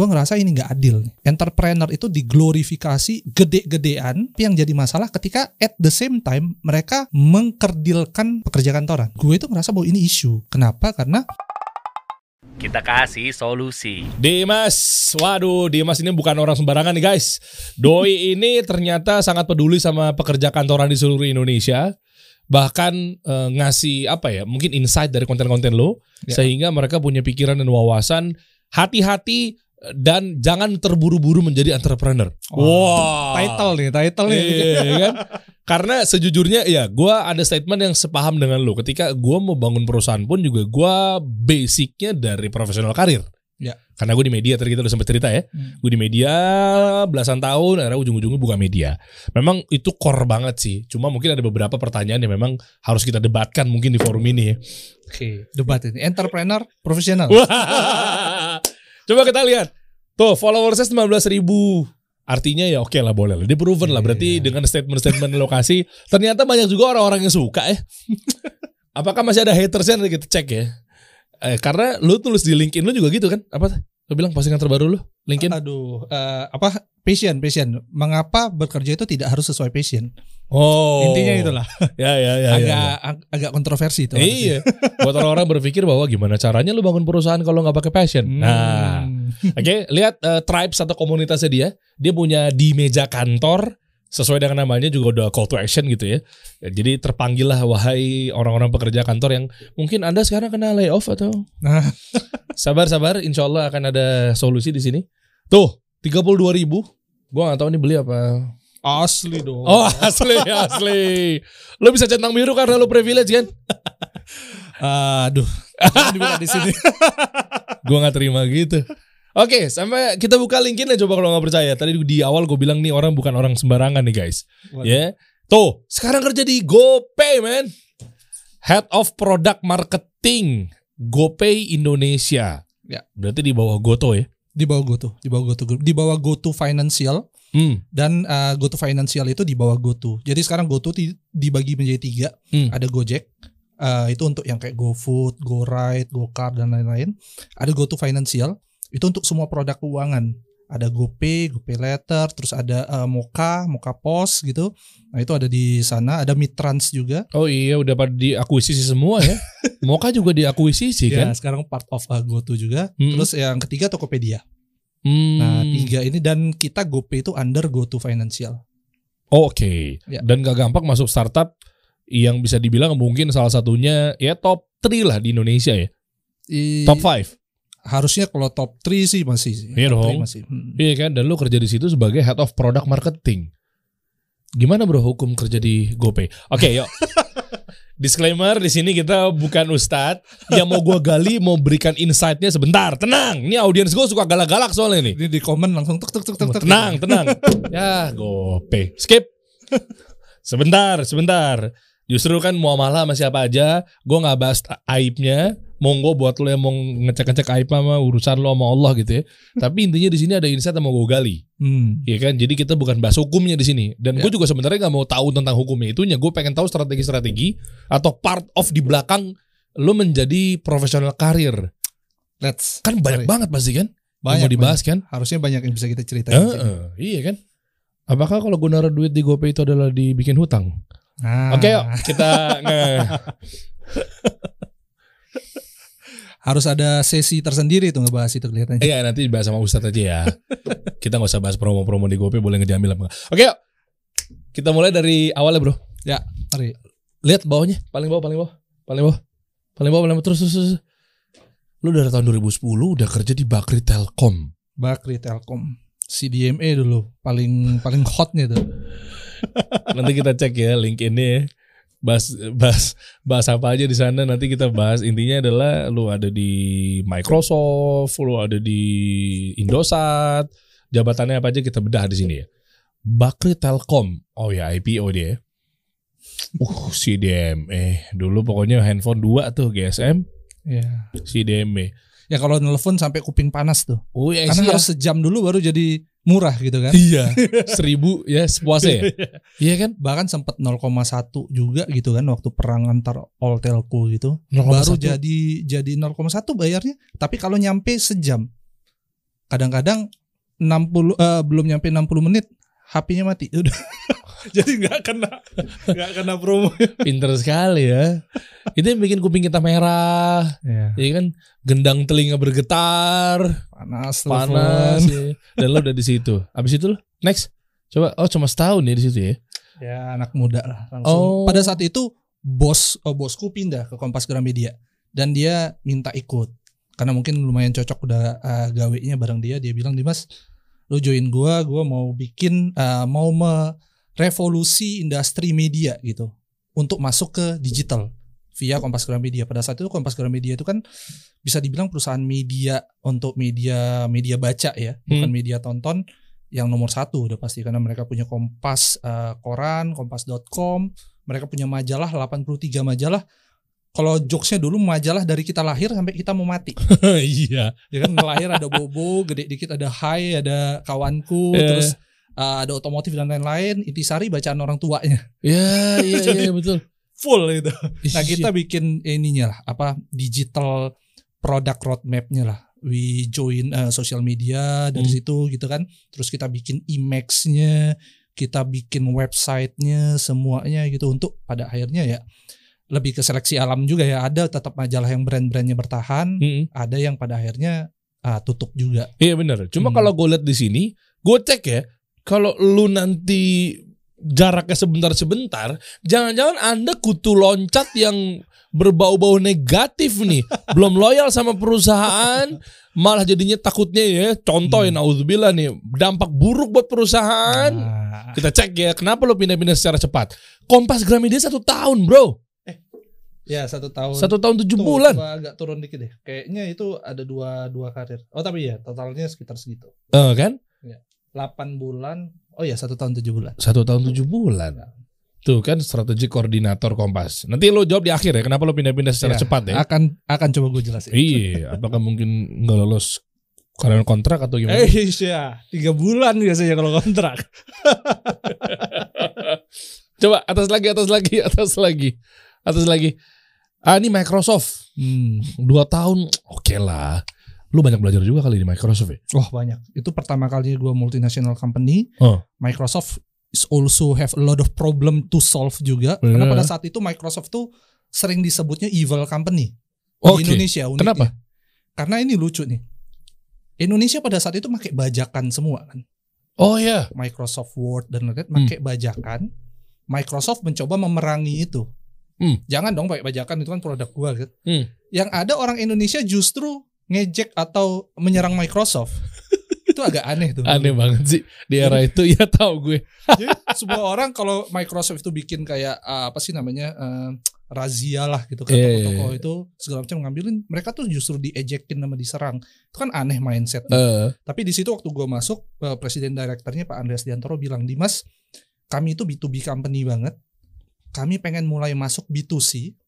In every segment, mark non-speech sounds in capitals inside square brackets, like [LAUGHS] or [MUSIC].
gue ngerasa ini nggak adil. Entrepreneur itu diglorifikasi gede-gedean, tapi yang jadi masalah ketika at the same time mereka mengkerdilkan pekerja kantoran. Gue itu ngerasa bahwa ini isu. Kenapa? Karena Kita kasih solusi. Dimas, waduh Dimas ini bukan orang sembarangan nih guys. Doi ini ternyata sangat peduli sama pekerja kantoran di seluruh Indonesia. Bahkan eh, ngasih apa ya, mungkin insight dari konten-konten lo. Ya. Sehingga mereka punya pikiran dan wawasan. Hati-hati dan jangan terburu-buru menjadi entrepreneur. Wah. title nih, title nih. Iya kan? Karena sejujurnya ya gue ada statement yang sepaham dengan lo. Ketika gue mau bangun perusahaan pun juga gue basicnya dari profesional karir. Ya. Karena gue di media tadi kita udah sempat cerita ya. Hmm. Gue di media belasan tahun, akhirnya ujung-ujungnya buka media. Memang itu core banget sih. Cuma mungkin ada beberapa pertanyaan yang memang harus kita debatkan mungkin di forum ini ya. Oke, debat ini. Entrepreneur profesional. [LAUGHS] Coba kita lihat. Tuh followersnya 19 ribu. Artinya ya oke lah boleh lah. Dia proven lah. Berarti Iya. dengan statement-statement lokasi. Ternyata banyak juga orang-orang yang suka ya. [LAUGHS] Apakah masih ada hatersnya nanti kita cek ya. Eh, karena lu tulis di LinkedIn lu juga gitu kan? Apa? Lu bilang postingan terbaru lu? LinkedIn? Aduh, eh, apa passion, passion. Mengapa bekerja itu tidak harus sesuai passion? Oh. Intinya itulah. [LAUGHS] Ya ya ya. agak ya, ag- agak kontroversi itu. ya. Iya. Buat orang-orang berpikir bahwa gimana caranya lu bangun perusahaan kalau nggak pakai passion. Hmm. Nah, Oke, lihat eh, tribes atau komunitasnya dia. Dia punya di meja kantor sesuai dengan namanya juga udah call to action gitu ya. Ya, Jadi terpanggil lah wahai orang-orang pekerja kantor yang mungkin Anda sekarang kena layoff atau Nah, [LAUGHS] sabar-sabar insya Allah akan ada solusi di sini. Tuh, 32 ribu. Gua nggak tahu ini beli apa. Asli dong. Oh, asli, asli. Lo bisa centang biru karena lo privilege kan? Aduh. Dibuka di sini. Gua nggak terima gitu. Oke, sampai kita buka linkin coba kalau nggak percaya. Tadi di awal gue bilang nih orang bukan orang sembarangan nih guys. Ya, tuh sekarang kerja di GoPay man. Head of Product Marketing GoPay Indonesia. Ya. Berarti di bawah Goto ya. Di bawah GoTo, di bawah GoTo Group, di bawah GoTo Financial Hmm. dan uh, GoTo Financial itu di bawah GoTo. Jadi sekarang GoTo di- dibagi menjadi tiga. Hmm. Ada Gojek, uh, itu untuk yang kayak GoFood, GoRide, GoCar dan lain-lain. Ada GoTo Financial, itu untuk semua produk keuangan. Ada GoPay, GoPay Letter, terus ada uh, Moka, Moka Pos gitu. Nah itu ada di sana. Ada Mitrans juga. Oh iya udah pada diakuisisi semua ya. [LAUGHS] Moka juga diakuisisi Ya, kan. sekarang part of uh, GoTo juga. Hmm. Terus yang ketiga Tokopedia. Hmm. Nah, tiga ini dan kita GoPay itu under GoTo Financial. Oh, Oke. Ya. Dan gak gampang masuk startup yang bisa dibilang mungkin salah satunya ya top 3 lah di Indonesia ya. I- Top 5. harusnya kalau top 3 sih masih sih. Iya dong. masih. Hmm. Iya kan? Dan lu kerja di situ sebagai head of product marketing. Gimana bro hukum kerja di GoPay? Oke, yuk. [LAUGHS] Disclaimer di sini kita bukan ustadz yang mau gua gali mau berikan insight-nya sebentar. Tenang, ini audiens gue suka galak-galak soalnya nih. Ini di komen langsung tuk tuk tuk tuk. tuk. Tenang, tenang. ya, GoPay. Skip. sebentar, sebentar. Justru kan muamalah sama siapa aja, gue nggak bahas aibnya. Monggo buat lo yang mau ngecek-ngecek aib sama urusan lo sama Allah gitu ya. Tapi intinya di sini ada insight yang mau gue gali. Hmm. Iya kan? Jadi kita bukan bahas hukumnya di sini. Dan Ya. gue juga sebenarnya nggak mau tahu tentang hukumnya itunya. Gue pengen tahu strategi-strategi atau part of di belakang lo menjadi profesional karir. Let's. Kan banyak Sorry. banget pasti kan? Yang Banyak, mau dibahas kan? Harusnya banyak yang bisa kita ceritain. sini. Heeh, iya kan? Apakah kalau gue naruh duit di GoPay itu adalah dibikin hutang? Nah, Oke yuk kita nge- [LAUGHS] harus ada sesi tersendiri tuh ngebahas itu kelihatannya. Iya nanti dibahas sama Ustadz aja ya. Kita nggak usah bahas promo-promo di GoPay boleh ngejamil apa. Oke yuk. Kita mulai dari awal ya bro. Ya, mari. Lihat bawahnya, paling bawah, paling bawah, paling bawah, paling bawah, paling bawah terus terus. terus. Lu dari tahun 2010 udah kerja di Bakri Telkom. Bakri Telkom. CDMA dulu paling paling hotnya tuh. Nanti kita cek ya link ini. Bahas, bahas, bahas apa aja di sana nanti kita bahas intinya adalah lu ada di Microsoft, lu ada di Indosat, jabatannya apa aja kita bedah di sini ya. Bakri Telkom, oh ya IPO dia. ya. Uh, CDMA. Dulu pokoknya handphone dua tuh GSM, Ya. CDMA. Ya kalau nelfon sampai kuping panas tuh. Oh ya, Karena iya. harus sejam dulu baru jadi murah gitu kan. Iya, [LAUGHS] seribu ya sepuasnya ya. Iya kan? Bahkan sempat 0,1 juga gitu kan waktu perang antar all telco gitu. 0,1. Baru jadi jadi 0,1 bayarnya. Tapi kalau nyampe sejam. kadang-kadang 60 eh, belum nyampe 60 menit HP-nya mati [LAUGHS] udah [LAUGHS] jadi nggak kena nggak kena promo [LAUGHS] Pinter sekali ya. Itu yang bikin kuping kita merah. ya, Ya kan, gendang telinga bergetar, panas panas. ya. Dan lo udah di situ. Abis itu lo next. Coba, oh cuma setahun ya di situ ya. ya anak muda lah langsung Oh. pada saat itu bos oh, bosku pindah ke Kompas Gramedia dan dia minta ikut karena mungkin lumayan cocok udah uh, gawenya bareng dia dia bilang Dimas lu join gua gua mau bikin uh, mau merevolusi industri media gitu untuk masuk ke digital via Kompas Gramedia pada saat itu Kompas Gramedia itu kan bisa dibilang perusahaan media untuk media media baca ya bukan Hmm. media tonton yang nomor satu udah pasti karena mereka punya Kompas uh, koran kompas.com mereka punya majalah 83 majalah kalau jokesnya dulu majalah dari kita lahir sampai kita mau mati [LAUGHS] iya. ya kan lahir ada bobo gede dikit ada hai ada kawanku Iya. [LAUGHS] terus uh, ada otomotif dan lain-lain intisari bacaan orang tuanya Ya, iya, Jadi- iya betul. full gitu nah Iya. kita bikin ininya lah apa digital product roadmapnya lah we join uh, social media dari Hmm. situ gitu kan terus kita bikin emax-nya kita bikin websitenya semuanya gitu untuk pada akhirnya ya lebih ke seleksi alam juga ya ada tetap majalah yang brand-brandnya bertahan Mm-mm. ada yang pada akhirnya ah, tutup juga Iya benar. Cuma Hmm. kalau gue lihat di sini, gue cek ya, kalau lu nanti jaraknya sebentar-sebentar, jangan-jangan anda kutu loncat yang berbau-bau negatif nih, [LAUGHS] belum loyal sama perusahaan, malah jadinya takutnya ya, contoh ya, Hmm. naudzubillah nih, dampak buruk buat perusahaan. Nah, Kita cek ya, kenapa lo pindah-pindah secara cepat? Kompas Gramedia satu tahun bro, ya satu tahun satu tahun tujuh Tuh, bulan. agak turun dikit deh kayaknya itu ada dua dua karir oh tapi ya totalnya sekitar segitu Eh, kan? 8 bulan oh ya satu tahun tujuh bulan Satu tahun tujuh bulan. Tuh kan strategi koordinator Kompas. Nanti lo jawab di akhir ya, kenapa lo pindah-pindah secara Ya, cepat ya? akan akan coba gue jelasin Iya, apakah mungkin nggak lolos karena kontrak atau gimana? Eh iya, tiga bulan biasanya kalau kontrak. [LAUGHS] Coba atas lagi, atas lagi, atas lagi, atas lagi. Ah ini Microsoft Hmm. dua tahun, oke lah. Lu banyak belajar juga kali di Microsoft ya? Wah banyak. Itu pertama kali gue multinational company. Oh. Microsoft is also have a lot of problem to solve juga. Karena Iya. pada saat itu Microsoft tuh sering disebutnya evil company Oke. di Indonesia. uniknya. Kenapa? Karena ini lucu nih. Indonesia pada saat itu pakai bajakan semua kan. Oh ya, Microsoft Word dan lain-lain Hmm. pakai bajakan. Microsoft mencoba memerangi itu. Hmm. Jangan dong pakai bajakan itu kan produk gua kan. Hmm. Yang ada orang Indonesia justru ngejek atau menyerang Microsoft. [LAUGHS] itu agak aneh tuh. aneh banget sih di era itu. [LAUGHS] Ya tahu gue. Jadi semua orang kalau Microsoft itu bikin kayak uh, apa sih namanya uh, razia lah gitu kan Iya, iya, toko-toko iya. itu segala macam ngambilin mereka tuh justru diejekin sama diserang itu kan aneh mindset Eh, tapi di situ waktu gue masuk uh, presiden direkturnya Pak Andreas Diantoro bilang Dimas kami itu B2B company banget kami pengen mulai masuk B2C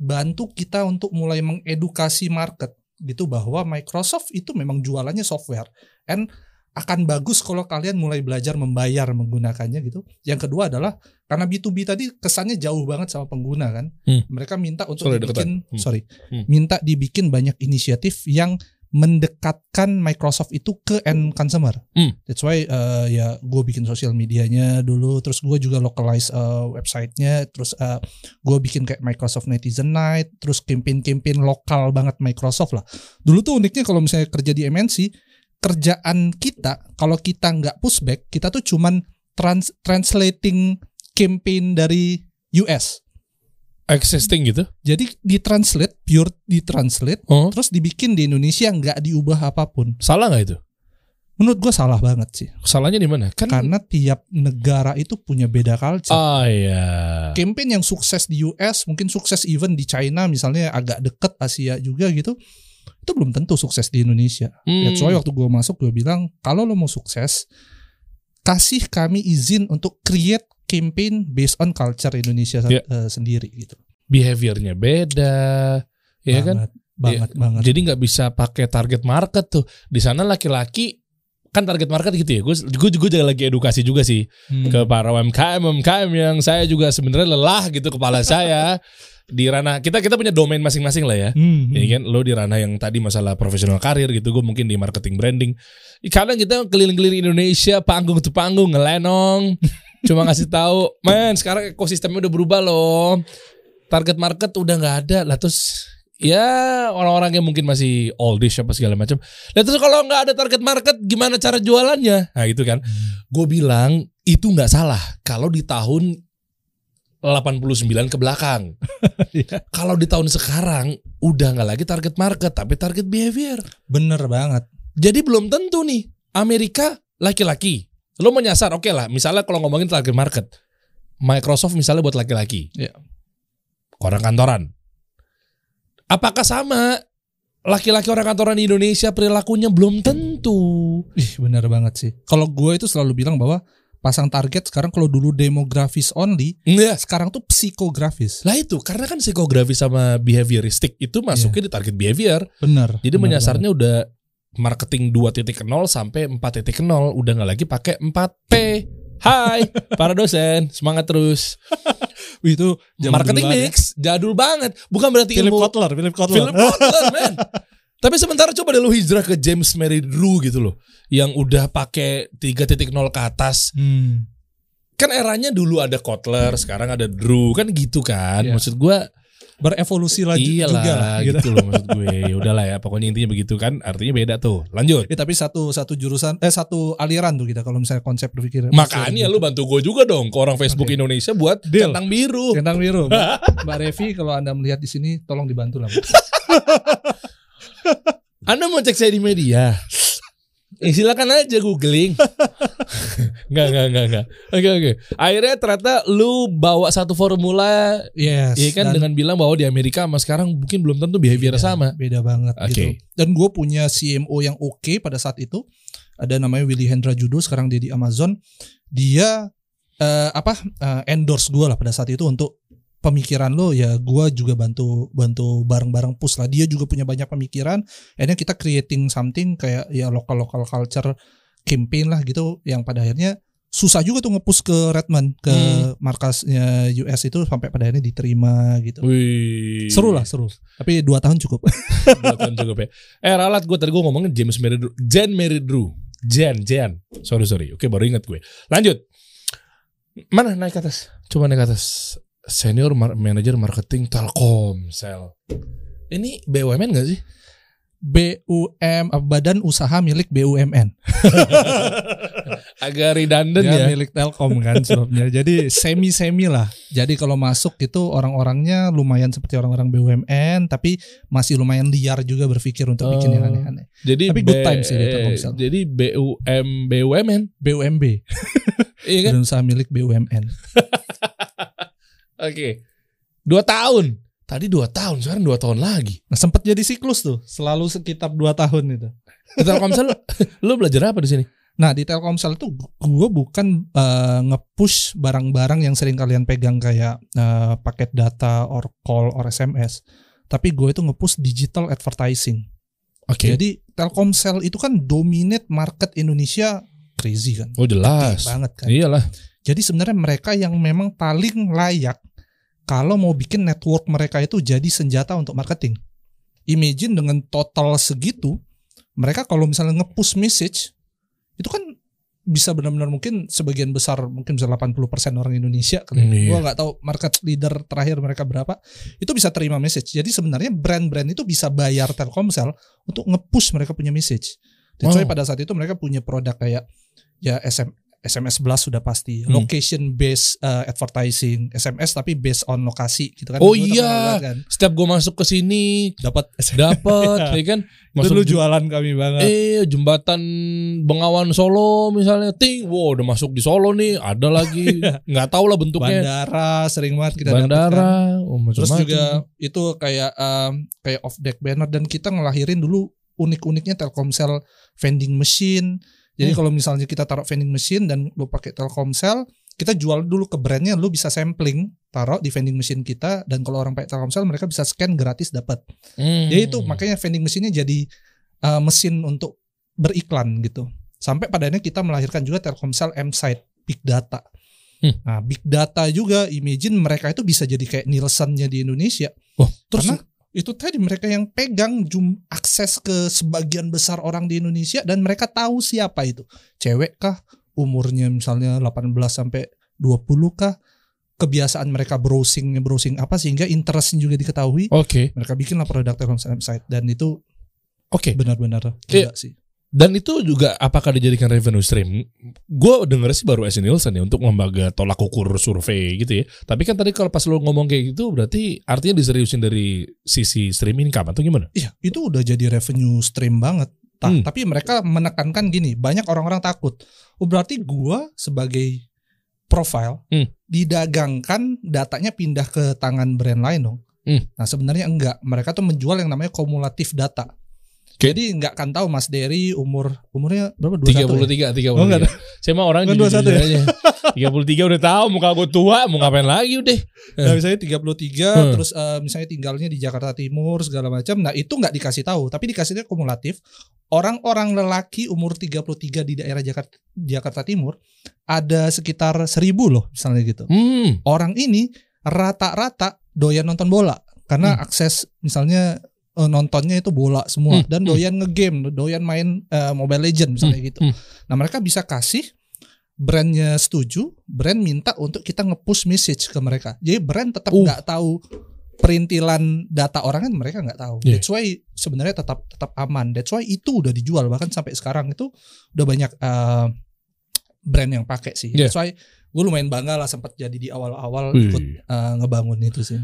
bantu kita untuk mulai mengedukasi market gitu bahwa Microsoft itu memang jualannya software and akan bagus kalau kalian mulai belajar membayar menggunakannya gitu. Yang kedua adalah karena B2B tadi kesannya jauh banget sama pengguna kan. Hmm. Mereka minta untuk Sorry, dibikin. Hmm. sorry, Hmm. minta dibikin banyak inisiatif yang mendekatkan Microsoft itu ke end consumer. Hmm. That's why uh, ya gue bikin sosial medianya dulu, terus gue juga localize uh, websitenya, terus uh, gue bikin kayak Microsoft Netizen Night, terus campaign-campaign lokal banget Microsoft lah. Dulu tuh uniknya kalau misalnya kerja di MNC, kerjaan kita kalau kita nggak pushback, kita tuh cuman trans translating campaign dari US. Existing gitu. Jadi ditranslate, pure ditranslate, Oh, terus dibikin di Indonesia nggak diubah apa pun. salah nggak itu? Menurut gue salah banget sih. Salahnya di mana? Kan Karena tiap negara itu punya beda culture. Ah ya. Campaign yang sukses di US, mungkin sukses even di China misalnya agak deket Asia juga gitu. Itu belum tentu sukses di Indonesia. Hmm. That's why waktu gue masuk gue bilang kalau lo mau sukses, kasih kami izin untuk create campaign based on culture Indonesia Ya. eh, sendiri gitu. behaviornya beda, ya kan? banget, banget, banget. Jadi nggak bisa pakai target market tuh. Di sana laki-laki kan target market gitu ya. Gue gue juga juga lagi edukasi juga sih Hmm. ke para UMKM UMKM yang saya juga sebenarnya lelah gitu kepala saya. [LAUGHS] di ranah kita kita punya domain masing-masing lah ya. Hmm, hmm. Ya kan, lo di ranah yang tadi masalah profesional karir gitu, gue mungkin di marketing branding. Kadang kita keliling-keliling Indonesia, panggung tuh panggung, ngelenong, [LAUGHS] cuma ngasih tahu, men sekarang ekosistemnya udah berubah loh, target market udah nggak ada, lah terus ya orang-orang yang mungkin masih oldish apa segala macam. Lah terus kalau nggak ada target market, gimana cara jualannya? Nah itu kan, gue bilang itu nggak salah kalau di tahun 89 ke belakang. [LAUGHS] Iya. Kalau di tahun sekarang udah nggak lagi target market tapi target behavior. Bener banget. Jadi belum tentu nih Amerika laki-laki. Lo menyasar oke lah. Misalnya kalau ngomongin target market, Microsoft misalnya buat laki-laki. Iya. Orang kantoran. Apakah sama laki-laki orang kantoran di Indonesia perilakunya belum tentu. Ih, bener banget sih. Kalau gue itu selalu bilang bahwa pasang target sekarang kalau dulu demografis only, Enggak. sekarang tuh psikografis. Lah itu karena kan psikografi sama behavioristik itu masuknya di target behavior. Bener. Jadi bener menyasarnya udah marketing 2.0 sampai 4.0 udah nggak lagi pakai 4P. Hai para dosen, semangat terus. [LAUGHS] Wih, itu marketing dulu mix jadul banget. Bukan berarti Philip ilmu Kotler, Philip Kotler. Philip Kotler, man. Tapi sementara coba deh lu hijrah ke James Mary Drew gitu loh. Yang udah pakai 3.0 ke atas. Hmm. Kan eranya dulu ada Kotler, sekarang ada Drew. Kan gitu kan. Iya. Maksud gua Berevolusi lagi iyalah juga lah. gitu. Gitu. loh maksud gue. Ya udahlah ya, pokoknya intinya begitu kan. Artinya beda tuh. Lanjut. Ya, tapi satu satu jurusan eh satu aliran tuh kita kalau misalnya konsep berpikir. Makanya lu bantu gue juga dong ke orang Facebook Oke. Indonesia buat Deal. centang biru. Centang biru. Mbak, [LAUGHS] Mbak Revi kalau Anda melihat di sini tolong dibantu lah. [LAUGHS] Anda mau cek saya di media? Eh, silakan aja googling. [LAUGHS] Enggak, enggak, enggak, enggak. Oke, oke. Akhirnya ternyata lu bawa satu formula Yes. Iya kan dan- dengan bilang bahwa di Amerika sama sekarang mungkin belum tentu behavior Beda, sama. Beda banget Oke. gitu. Dan gue punya CMO yang oke pada saat itu. Ada namanya Willy Hendra Judo sekarang dia di Amazon. Dia eh, apa eh, endorse gue lah pada saat itu untuk pemikiran lo ya gue juga bantu bantu bareng-bareng push lah dia juga punya banyak pemikiran akhirnya kita creating something kayak ya lokal lokal culture campaign lah gitu yang pada akhirnya susah juga tuh ngepush ke Redmond ke Hmm. markasnya US itu sampai pada akhirnya diterima gitu Wih. seru lah seru tapi dua tahun cukup [LAUGHS] Dua tahun cukup ya. Eh ralat gue tadi gue ngomongin James Mary Drew. Jen Mary Drew. Jen, Jen. Sorry, sorry. Oke baru ingat gue. Lanjut. Mana naik ke atas? Coba naik ke atas. Senior mar- Manager Marketing Telkomsel. Ini BUMN gak sih? BUM Badan Usaha milik BUMN. [LAUGHS] Agak redundant ya, ya. milik Telkom kan sebabnya. Jadi semi-semi lah. Jadi kalau masuk itu orang-orangnya lumayan seperti orang-orang BUMN tapi masih lumayan liar juga berpikir untuk bikin yang Oh. aneh-aneh. Jadi Tapi good time sih di Telkomsel. Jadi BUM BUMN. BUMB, [LAUGHS] Iya kan? Badan Usaha milik BUMN. [LAUGHS] Oke. Dua tahun. Tadi dua tahun, sekarang dua tahun lagi. Nah, sempat jadi siklus tuh, selalu sekitar dua tahun itu. Di Telkomsel, lu belajar apa di sini? Nah di Telkomsel tuh gue bukan eh, nge-push barang-barang yang sering kalian pegang kayak eh, paket data or call or SMS. Tapi gue itu nge-push digital advertising. Oke. Jadi Telkomsel itu kan dominate market Indonesia crazy kan. Oh Gede jelas. banget kan. Iyalah. Jadi sebenarnya mereka yang memang paling layak kalau mau bikin network mereka itu jadi senjata untuk marketing. Imagine dengan total segitu, mereka kalau misalnya nge-push message itu kan bisa benar-benar mungkin sebagian besar mungkin bisa 80% orang Indonesia kali. Iya. Gua nggak tahu market leader terakhir mereka berapa. Itu bisa terima message. Jadi sebenarnya brand-brand itu bisa bayar Telkomsel untuk nge-push mereka punya message. Dan Wow. pada saat itu mereka punya produk kayak ya SM, SMS blast sudah pasti, Hmm. location based uh, advertising, SMS tapi based on lokasi gitu kan. Oh iya. kan. Setiap gue masuk ke sini Dapat dapat, [LAUGHS] ya kan? itu lu ju- jualan kami banget. Eh jembatan Bengawan Solo misalnya, ting, wow udah masuk di Solo nih, ada lagi, [LAUGHS] nggak tahu lah bentuknya. Bandara sering banget kita dapet kan. Bandara, oh, Terus macam-macam. juga itu kayak um, kayak off deck banner dan kita ngelahirin dulu unik-uniknya Telkomsel vending machine. Jadi Hmm. kalau misalnya kita taruh vending machine dan lu pakai Telkomsel, kita jual dulu ke brandnya, lu bisa sampling, taruh di vending machine kita dan kalau orang pakai Telkomsel mereka bisa scan gratis dapat. Hmm. Jadi itu makanya vending machine-nya jadi uh, mesin untuk beriklan gitu. Sampai pada akhirnya kita melahirkan juga Telkomsel M-Site Big Data. Hmm. Nah, big data juga, imagine mereka itu bisa jadi kayak Nielsen-nya di Indonesia. Wah, Terus karena- itu tadi mereka yang pegang jum akses ke sebagian besar orang di Indonesia dan mereka tahu siapa itu. Cewek kah? Umurnya misalnya 18 sampai 20 kah? Kebiasaan mereka browsingnya browsing apa sehingga interestnya juga diketahui. Oke, Mereka bikinlah produk Telkomsel site dan itu oke. benar-benar Iya. gila sih. Dan itu juga apakah dijadikan revenue stream? Gue denger sih baru S Nielsen ya untuk lembaga tolak ukur survei gitu ya. Tapi kan tadi kalau pas lo ngomong kayak gitu berarti artinya diseriusin dari sisi stream income atau gimana? Iya, itu udah jadi revenue stream banget. Ta- Hmm. Tapi mereka menekankan gini, banyak orang-orang takut. Oh, berarti gua sebagai profile Hmm. didagangkan datanya pindah ke tangan brand lain dong. Hmm. Nah, sebenarnya enggak. Mereka tuh menjual yang namanya kumulatif data. Jadi nggak akan tahu Mas Dery umur umurnya berapa? 21 33, 33. Oh, enggak Saya mah orang Bukan 21 ya? aja. 33 udah tahu muka gue tua, mau ngapain lagi udah. Nah, misalnya 33 Hmm. terus eh, misalnya tinggalnya di Jakarta Timur segala macam. Nah, itu nggak dikasih tahu, tapi dikasihnya kumulatif. Orang-orang lelaki umur 33 di daerah Jakarta Jakarta Timur ada sekitar 1000 loh misalnya gitu. Hmm. Orang ini rata-rata doyan nonton bola karena akses misalnya eh, nontonnya itu bola semua Hmm, dan hmm. doyan ngegame, doyan main eh, Mobile Legend misalnya gitu. hmm. Nah, mereka bisa kasih brandnya setuju, brand minta untuk kita nge-push message ke mereka. Jadi brand tetap Uh. nggak tahu perintilan data orang kan mereka nggak tahu. Yeah. That's why sebenarnya tetap tetap aman. That's why itu udah dijual bahkan sampai sekarang itu udah banyak eh, brand yang pakai sih. Yeah. That's why gue lumayan bangga lah sempat jadi di awal-awal ikut eh, ngebangun itu sih.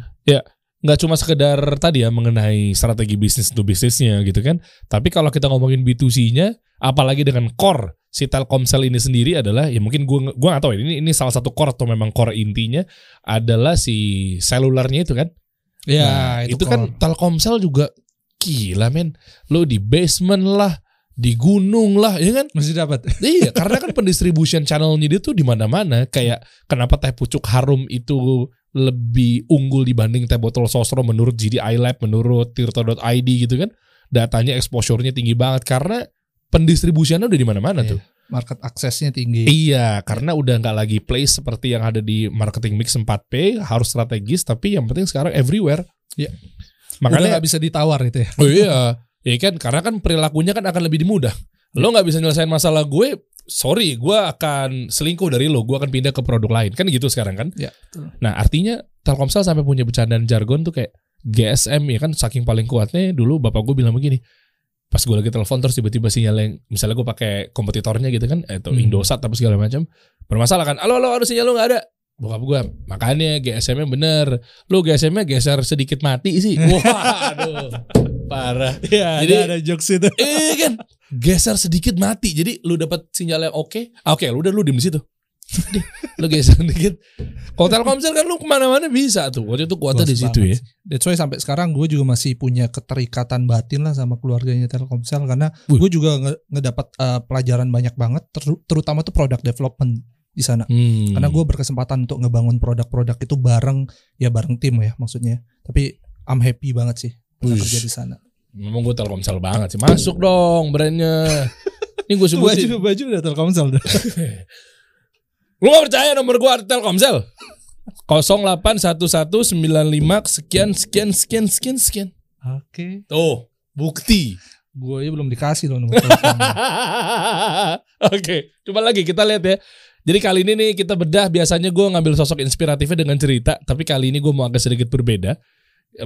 Nggak cuma sekedar tadi ya mengenai strategi bisnis untuk bisnisnya gitu kan. Tapi kalau kita ngomongin B2C-nya, apalagi dengan core si Telkomsel ini sendiri adalah ya mungkin gua gua nggak tahu ya, ini ini salah satu core atau memang core intinya adalah si selulernya itu kan. Nah, itu, kan Telkomsel juga gila men. Lo di basement lah, di gunung lah, ya kan? masih dapat. [LAUGHS] iya, karena kan pendistribution channelnya dia tuh di mana-mana. Kayak kenapa teh pucuk harum itu lebih unggul dibanding teh botol sosro menurut GDI Lab, menurut Tirto.id gitu kan. Datanya exposure-nya tinggi banget karena pendistribusiannya udah di mana-mana Iya. tuh. Market aksesnya tinggi. Iya, karena udah nggak lagi place seperti yang ada di marketing mix 4P, harus strategis tapi yang penting sekarang everywhere. Iya. Makanya nggak bisa ditawar itu ya. Oh iya, ya kan karena kan perilakunya kan akan lebih dimudah. Lo nggak bisa nyelesain masalah gue, sorry, gue akan selingkuh dari lo, gue akan pindah ke produk lain. Kan gitu sekarang kan? Ya. Nah artinya Telkomsel sampai punya bercandaan jargon tuh kayak GSM ya kan saking paling kuatnya dulu bapak gue bilang begini. Pas gue lagi telepon terus tiba-tiba sinyal yang misalnya gue pakai kompetitornya gitu kan, atau Hmm. Indosat tapi segala macam bermasalah kan. Halo halo ada sinyal lo nggak ada? Bokap gue makanya GSM-nya bener. Lo GSM-nya geser sedikit mati sih. [LAUGHS] Waduh, parah. Iya, Jadi- ada, ada jokes itu. Eh [LAUGHS] kan geser sedikit mati. Jadi lu dapat sinyal yang oke. Ah, Oke, lu udah lu di situ. [LAUGHS] Lu geser dikit. Kalau Telkomsel kan lu ke mana-mana bisa tuh. Waktu itu kuatnya di situ ya. That's why sampai sekarang gue juga masih punya keterikatan batin lah sama keluarganya Telkomsel karena gue juga nge- ngedapat uh, pelajaran banyak banget ter- terutama tuh product development di sana. Hmm. Karena gue berkesempatan untuk ngebangun produk-produk itu bareng ya bareng tim ya maksudnya. Tapi I'm happy banget sih kerja di sana. Memang gue Telkomsel banget sih. Masuk dong brandnya. Ini gue sebutin. baju udah Telkomsel dah. [LAUGHS] Lu gak percaya nomor gue Telkomsel? 0811995 sekian sekian sekian sekian sekian. Oke. Tuh, bukti. Gue aja belum dikasih loh nomor. [LAUGHS] Oke, coba lagi kita lihat ya. Jadi kali ini nih kita bedah biasanya gue ngambil sosok inspiratifnya dengan cerita, tapi kali ini gue mau agak sedikit berbeda.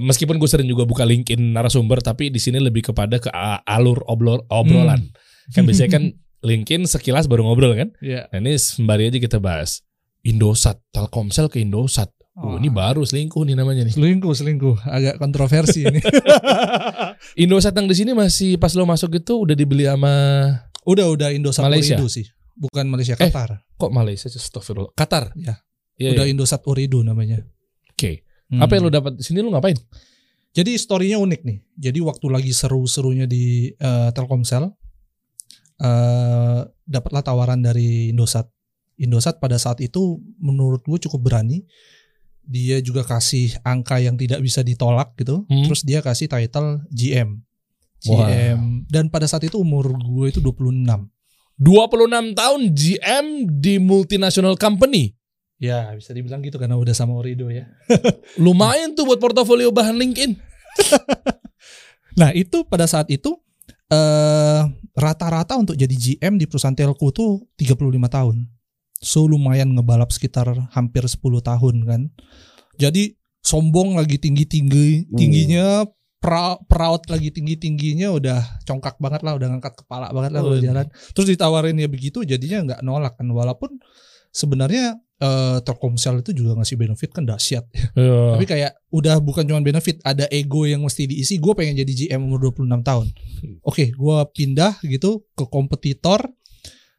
Meskipun gue sering juga buka LinkedIn narasumber, tapi di sini lebih kepada ke alur obrol obrolan. Kan biasanya kan LinkedIn sekilas baru ngobrol kan. Iya. Nah ini sembari aja kita bahas. Indosat, Telkomsel ke Indosat. Oh, ini baru selingkuh nih namanya nih. selingkuh selingkuh agak kontroversi ini. [LAUGHS] Indosat yang di sini masih pas lo masuk itu udah dibeli sama udah udah Indosat Malaysia? Uridu sih. Bukan Malaysia Eh, Qatar. kok Malaysia Astagfirullah. Qatar. Ya. Iya, udah iya. Indosat Uridu namanya. Oke. Hmm. Apa yang lo dapat di sini lo ngapain? Jadi story-nya unik nih. Jadi waktu lagi seru-serunya di eh, Telkomsel, eh dapatlah tawaran dari Indosat. Indosat pada saat itu menurut gue cukup berani. Dia juga kasih angka yang tidak bisa ditolak gitu. Hmm. Terus dia kasih title GM. GM dan pada saat itu umur gue itu 26. 26 tahun GM di multinational company. Ya bisa dibilang gitu karena udah sama Orido ya. [LAUGHS] Lumayan tuh buat portofolio bahan LinkedIn. [LAUGHS] Nah itu pada saat itu eh rata-rata untuk jadi GM di perusahaan telco tuh 35 tahun. So lumayan ngebalap sekitar hampir 10 tahun kan. Jadi sombong lagi tinggi-tinggi tingginya pra- proud lagi tinggi-tingginya udah congkak banget lah udah ngangkat kepala banget lah udah Oh. jalan. Terus ditawarin ya begitu jadinya nggak nolak kan walaupun sebenarnya eh, Telkomsel itu juga ngasih benefit kan dahsyat Ya. tapi kayak udah bukan cuma benefit, ada ego yang mesti diisi. Gue pengen jadi GM umur 26 tahun. Oke, gue pindah gitu ke kompetitor.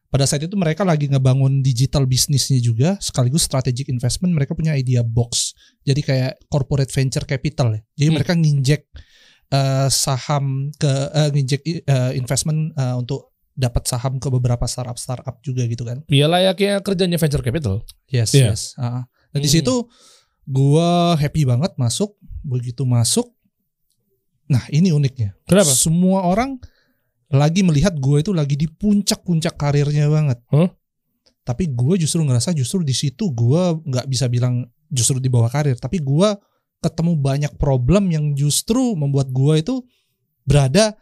Pada saat itu mereka lagi ngebangun digital bisnisnya juga, sekaligus strategic investment. Mereka punya idea box, jadi kayak corporate venture capital ya. Jadi Hmm. mereka nginjek eh, saham ke eh, nginjek eh, investment eh, untuk dapat saham ke beberapa startup startup juga gitu kan. Ya layaknya kerjanya venture capital. Yes, Iya. yes. Ah. Dan di Hmm. situ gua happy banget masuk. Begitu masuk, nah ini uniknya. Kenapa? Semua orang lagi melihat gue itu lagi di puncak-puncak karirnya banget. Huh? Tapi gue justru ngerasa justru di situ gue nggak bisa bilang justru di bawah karir. Tapi gue ketemu banyak problem yang justru membuat gue itu berada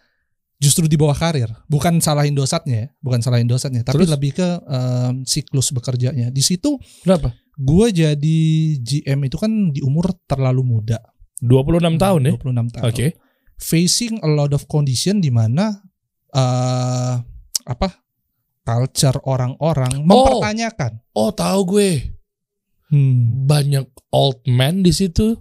justru di bawah karir. Bukan salahin dosatnya ya, bukan salahin dosatnya. Tapi Terus? lebih ke em, siklus bekerjanya. Di situ Kenapa? gue jadi GM itu kan di umur terlalu muda. 26 tahun ya. 26 tahun. Oke. Facing a lot of condition di mana eh apa? culture orang-orang mempertanyakan. Oh, tahu gue. Hmm. Banyak old man di situ.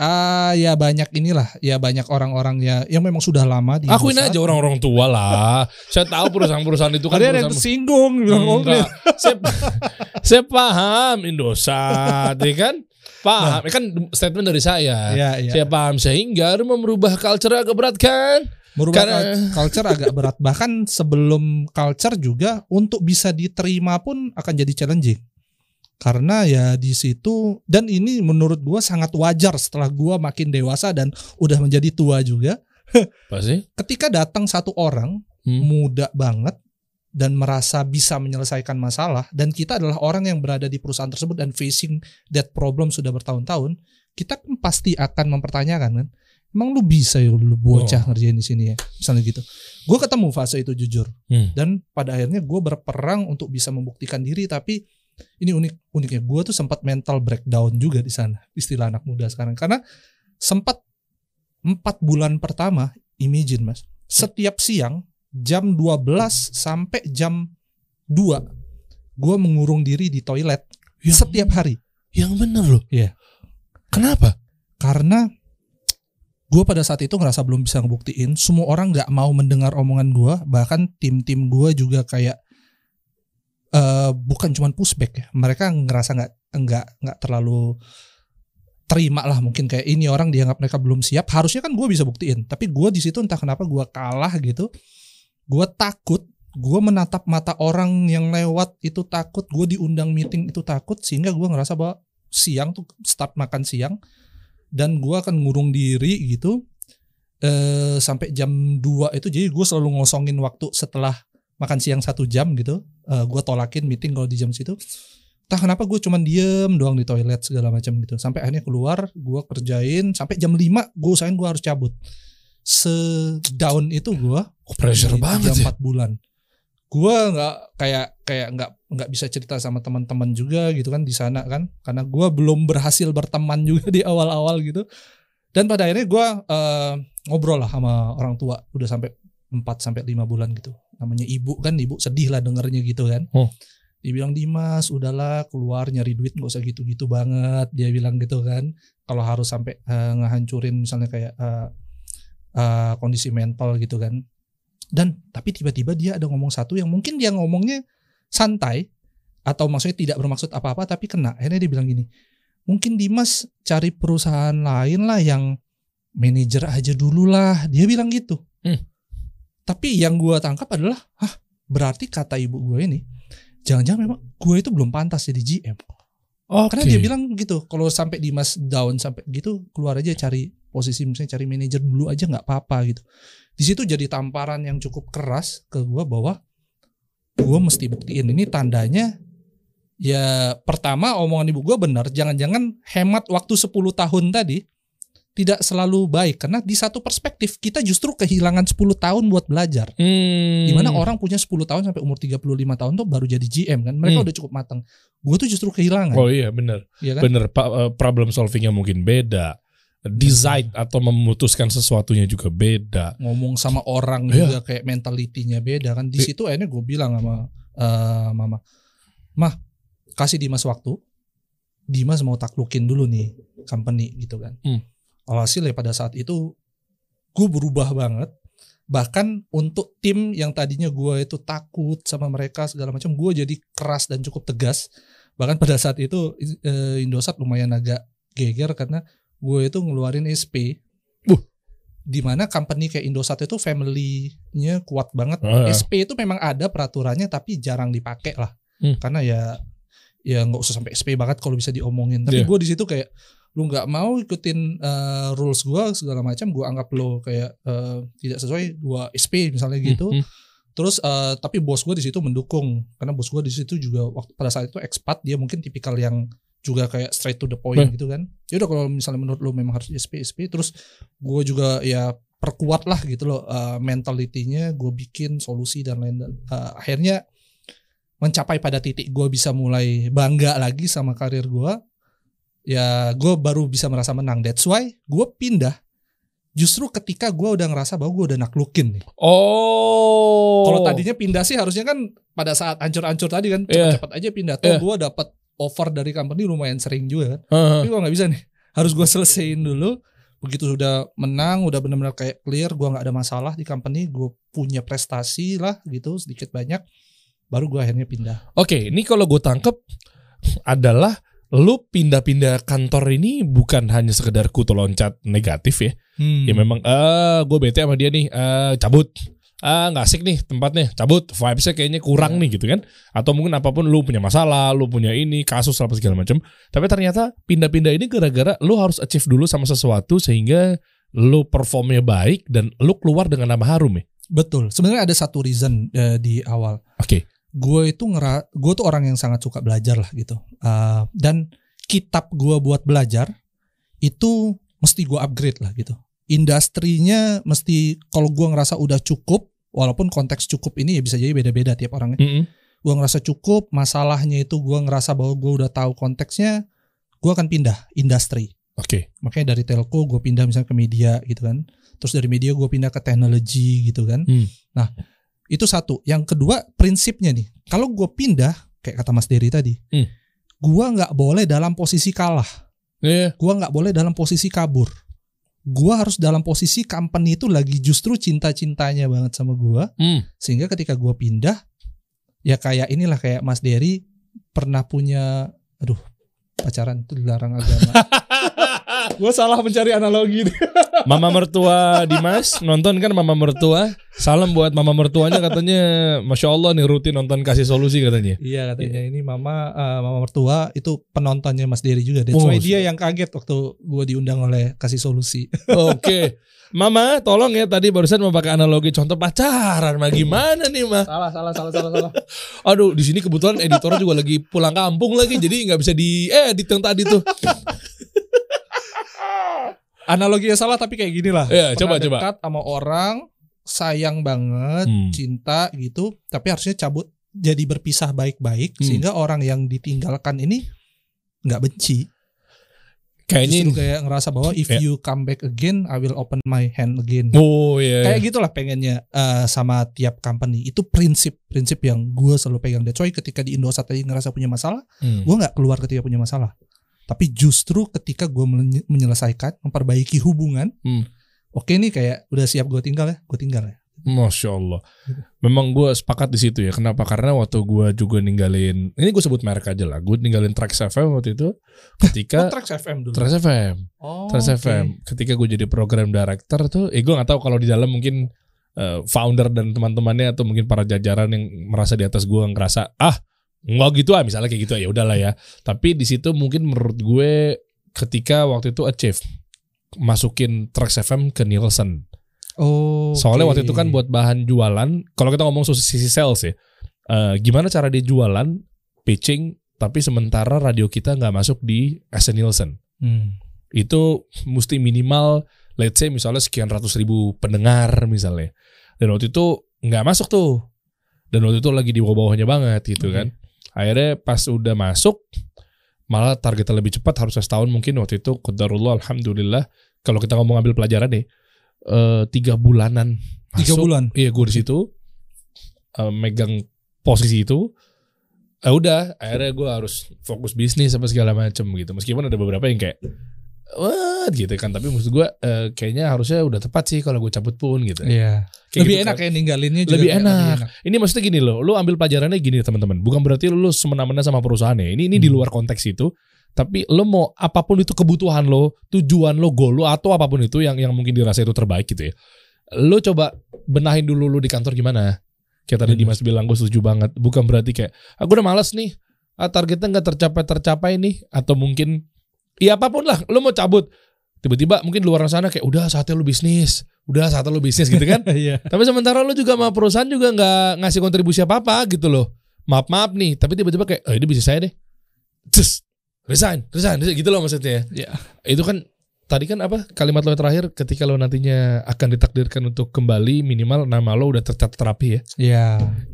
Ah ya banyak inilah, ya banyak orang-orang ya yang memang sudah lama di Akuin aja orang-orang tua lah. Saya tahu perusahaan-perusahaan itu kan Ada yang tersinggung bilang oh, Enggak. saya, [LAUGHS] saya paham Indosat, [LAUGHS] ya kan? Paham, Ya kan statement dari saya. Ya, ya. Saya paham sehingga merubah culture agak berat kan? Merubah Karena- cul- culture agak berat. Bahkan sebelum culture juga untuk bisa diterima pun akan jadi challenging. Karena ya di situ dan ini menurut gua sangat wajar setelah gua makin dewasa dan udah menjadi tua juga. [LAUGHS] Pasti. Ketika datang satu orang Hmm. muda banget dan merasa bisa menyelesaikan masalah dan kita adalah orang yang berada di perusahaan tersebut dan facing that problem sudah bertahun-tahun, kita kan pasti akan mempertanyakan kan, emang lu bisa ya lu bocah Oh. ngerjain di sini ya, misalnya gitu. Gue ketemu fase itu jujur Hmm. dan pada akhirnya gue berperang untuk bisa membuktikan diri tapi ini unik uniknya. Gue tuh sempat mental breakdown juga di sana istilah anak muda sekarang. Karena sempat empat bulan pertama imagine mas. Setiap siang jam 12 sampai jam 2 gue mengurung diri di toilet Yang- setiap hari. Yang bener loh. Iya. Kenapa? karena gue pada saat itu ngerasa belum bisa ngebuktiin. Semua orang nggak mau mendengar omongan gue bahkan tim-tim gue juga kayak eh bukan cuman pushback ya. Mereka ngerasa nggak nggak nggak terlalu terima lah mungkin kayak ini orang dianggap mereka belum siap. Harusnya kan gue bisa buktiin tapi gue di situ entah kenapa gue kalah gitu. Gue takut gue menatap mata orang yang lewat itu takut gue diundang meeting itu takut sehingga gue ngerasa bahwa siang tuh start makan siang dan gue akan ngurung diri gitu eh sampai jam 2 itu. Jadi gue selalu ngosongin waktu setelah makan siang satu jam gitu eh gue tolakin meeting kalau di jam situ. Entah kenapa gue cuman diem doang di toilet segala macam gitu. Sampai akhirnya keluar gue kerjain sampai jam 5 gue usahain gue harus cabut. Sedown itu gue Oh, pressure di banget tiga ya. empat bulan. Gue nggak kayak kayak nggak nggak bisa cerita sama teman-teman juga gitu kan di sana kan. Karena gue belum berhasil berteman juga di awal-awal gitu. Dan pada akhirnya gue eh, ngobrol lah sama orang tua. Udah sampai 4 sampai lima bulan gitu namanya ibu kan ibu sedih lah dengernya gitu kan. Oh. dia bilang Dimas udahlah keluar nyari duit nggak usah gitu-gitu banget dia bilang gitu kan. Kalau harus sampai eh, ngehancurin misalnya kayak eh, eh, kondisi mental gitu kan. Dan tapi tiba-tiba dia ada ngomong satu yang mungkin dia ngomongnya santai atau maksudnya tidak bermaksud apa-apa tapi kena. Akhirnya dia bilang gini mungkin Dimas cari perusahaan lain lah yang manajer aja dulu lah. Dia bilang gitu. Hmm. Tapi yang gua tangkap adalah hah berarti kata ibu gue ini jangan-jangan memang gue itu belum pantas jadi GM Oke. karena dia bilang gitu kalau sampai Dimas down sampai gitu keluar aja cari posisi misalnya cari manajer dulu aja nggak apa-apa gitu. Di situ jadi tamparan yang cukup keras ke gua bahwa gua mesti buktiin. Ini tandanya Ya pertama omongan ibu gue benar, jangan-jangan hemat waktu 10 tahun tadi tidak selalu baik karena di satu perspektif kita justru kehilangan 10 tahun buat belajar. Hmm. Di mana orang punya 10 tahun sampai umur 35 tahun tuh baru jadi GM kan. Mereka Hmm. udah cukup matang. Gue tuh justru kehilangan. Oh iya bener Iya kan? Bener pa- eh, problem solvingnya mungkin beda Design atau memutuskan sesuatunya juga beda Ngomong sama orang Iya. juga kayak mentalitinya beda kan. Di Iya. situ akhirnya gue bilang sama eh, mama, mah kasih Dimas waktu. Dimas mau taklukin dulu nih company gitu kan. Hmm. Alhasil ya pada saat itu gue berubah banget. Bahkan untuk tim yang tadinya gue itu takut sama mereka segala macam, gue jadi keras dan cukup tegas. Bahkan pada saat itu eh, Indosat lumayan agak geger karena gue itu ngeluarin SP. Buh. Di mana company kayak Indosat itu family-nya kuat banget. Ah. SP itu memang ada peraturannya tapi jarang dipakai lah. Hmm. Karena ya ya nggak usah sampai SP banget kalau bisa diomongin. Tapi Iya. gue di situ kayak lu nggak mau ikutin eh, rules gue segala macam, gue anggap lo kayak eh, tidak sesuai dua SP misalnya gitu. Hmm, hmm. Terus eh, tapi bos gue di situ mendukung karena bos gue di situ juga waktu pada saat itu expat dia mungkin tipikal yang juga kayak straight to the point Hmm. gitu kan. Ya udah kalau misalnya menurut lu memang harus SP SP terus gue juga ya perkuat lah gitu loh eh, mentalitinya gue bikin solusi dan lain dan eh, akhirnya mencapai pada titik gue bisa mulai bangga lagi sama karir gue ya gue baru bisa merasa menang that's why gue pindah justru ketika gue udah ngerasa bahwa gue udah naklukin nih Oh kalau tadinya pindah sih harusnya kan pada saat ancur-ancur tadi kan Iya. cepet-cepet aja pindah. Tuh Iya. gue dapat offer dari company lumayan sering juga kan. Heeh. Tapi gue nggak bisa nih. Harus gue selesaiin dulu. Begitu sudah menang, udah benar-benar kayak clear, gue nggak ada masalah di company, gue punya prestasi lah gitu sedikit banyak, baru gue akhirnya pindah. Oke, ini kalau gue tangkep adalah lu pindah-pindah kantor ini bukan hanya sekedar kutu loncat negatif ya. Hmm. Ya memang eh gue bete sama dia nih, eh cabut. Ah nggak asik nih tempatnya, cabut. Vibesnya kayaknya kurang nih gitu kan. Atau mungkin apa pun lu punya masalah, lu punya ini kasus apa segala macam. Tapi ternyata pindah-pindah ini gara-gara lu harus achieve dulu sama sesuatu sehingga lu performnya baik dan lu keluar dengan nama harum ya. Betul. Sebenarnya ada satu reason eh, di awal. Oke. Gue itu ngera gue tuh orang yang sangat suka belajar lah gitu Uh, dan kitab gue buat belajar itu mesti gue upgrade lah gitu industrinya mesti kalau gue ngerasa udah cukup walaupun konteks cukup ini ya bisa jadi beda-beda tiap orangnya Mm-mm. gue ngerasa cukup masalahnya itu gue ngerasa bahwa gue udah tahu konteksnya gue akan pindah industri Oke. makanya dari telco gue pindah misalnya ke media gitu kan terus dari media gue pindah ke teknologi gitu kan Hmm. nah itu satu yang kedua prinsipnya nih kalau gue pindah kayak kata Mas Dery tadi Hmm. gue nggak boleh dalam posisi kalah Iya. gue nggak boleh dalam posisi kabur gue harus dalam posisi company itu lagi justru cinta-cintanya banget sama gue Hmm. sehingga ketika gue pindah ya kayak inilah kayak Mas Dery pernah punya aduh pacaran itu dilarang agama [LAUGHS] gue salah mencari analogi. [LAUGHS] Mama mertua Dimas nonton kan mama mertua. Salam buat mama mertuanya katanya Masya Allah nih rutin nonton kasih solusi katanya. Iya katanya ini mama eh, mama mertua itu penontonnya Mas Dery juga. That's Oh, why dia yang kaget waktu gue diundang oleh kasih solusi. Oke. [LAUGHS] Mama tolong ya tadi barusan mau pakai analogi contoh pacaran mah gimana nih mah. salah salah salah salah salah. [LAUGHS] Aduh di sini kebetulan editor juga lagi pulang kampung lagi jadi nggak bisa di edit yang tadi tuh. [LAUGHS] Analoginya salah tapi kayak gini lah. Iya, Pernah coba, coba. dekat sama orang sayang banget, Hmm. cinta gitu, tapi harusnya cabut jadi berpisah baik-baik Hmm. sehingga orang yang ditinggalkan ini nggak benci. Kayaknya Justru ini. kayak ngerasa bahwa if Ya. you come back again, I will open my hand again. Oh iya. kayak gitulah pengennya eh, sama tiap company itu prinsip prinsip yang gue selalu pegang deh coy ketika di Indosat tadi ngerasa punya masalah Hmm. gue nggak keluar ketika punya masalah tapi justru ketika gue menye- menyelesaikan memperbaiki hubungan Hmm. oke nih kayak udah siap gue tinggal ya gue tinggal ya Masya Allah. Memang gue sepakat di situ ya. Kenapa? Karena waktu gue juga ninggalin, ini gue sebut merek aja lah. Gue ninggalin Trax FM waktu itu oh, ketika Trax FM dulu Trax FM, oh, Trax oke. FM. Ketika gue jadi program director tuh, eh gue nggak tahu kalau di dalam mungkin eh, founder dan teman-temannya atau mungkin para jajaran yang merasa di atas gue ngerasa ah nggak gitu ah misalnya kayak gitu ya udahlah ya. Tapi di situ mungkin menurut gue ketika waktu itu achieve masukin Trax FM ke Nielsen. Oh Soalnya oke. waktu itu kan buat bahan jualan, kalau kita ngomong sisi sales ya, eh, gimana cara dia jualan, pitching, tapi sementara radio kita nggak masuk di SN Nielsen. Hmm. Itu mesti minimal, let's say misalnya sekian ratus ribu pendengar misalnya. Dan waktu itu nggak masuk tuh. Dan waktu itu lagi di bawah-bawahnya banget gitu Oke. kan. Akhirnya pas udah masuk, malah targetnya lebih cepat harusnya setahun mungkin waktu itu qadarullah alhamdulillah kalau kita ngomong ambil pelajaran nih eh, tiga bulanan Tiga masuk. bulan. iya gue di situ eh, megang posisi itu eh udah akhirnya gue harus fokus bisnis apa segala macem gitu meskipun ada beberapa yang kayak what gitu kan tapi maksud gue eh, kayaknya harusnya udah tepat sih kalau gue cabut pun gitu Iya. Kayak Lebih gitu enak kan. ya ninggalinnya juga Lebih kayak enak. Ini maksudnya gini loh, lu ambil pelajarannya gini teman-teman. Bukan berarti lu semena-mena sama perusahaannya. Ini ini di Hmm. luar konteks itu. Tapi lu mau apa pun itu kebutuhan lo, tujuan lo, goal lo atau apa pun itu yang yang mungkin dirasa itu terbaik gitu ya. Lu coba benahin dulu lu di kantor gimana. Kayak tadi Bener. Dimas bilang gue setuju banget. Bukan berarti kayak aku udah malas nih. Ah, targetnya nggak tercapai tercapai nih atau mungkin ya apa pun lah lu mau cabut tiba-tiba mungkin luar sana kayak udah saatnya lu bisnis udah saatnya lu bisnis gitu kan [LAUGHS] Iya. tapi sementara lu juga sama perusahaan juga nggak ngasih kontribusi apa-apa gitu loh. Maaf-maaf nih, tapi tiba-tiba kayak, oh ini bisnis saya deh. Cus, resign, resign, resign, gitu loh maksudnya. Iya. Itu kan, tadi kan apa, kalimat lo yang terakhir ketika lo nantinya akan ditakdirkan untuk kembali, minimal nama lo udah tercatat rapi ya. Iya.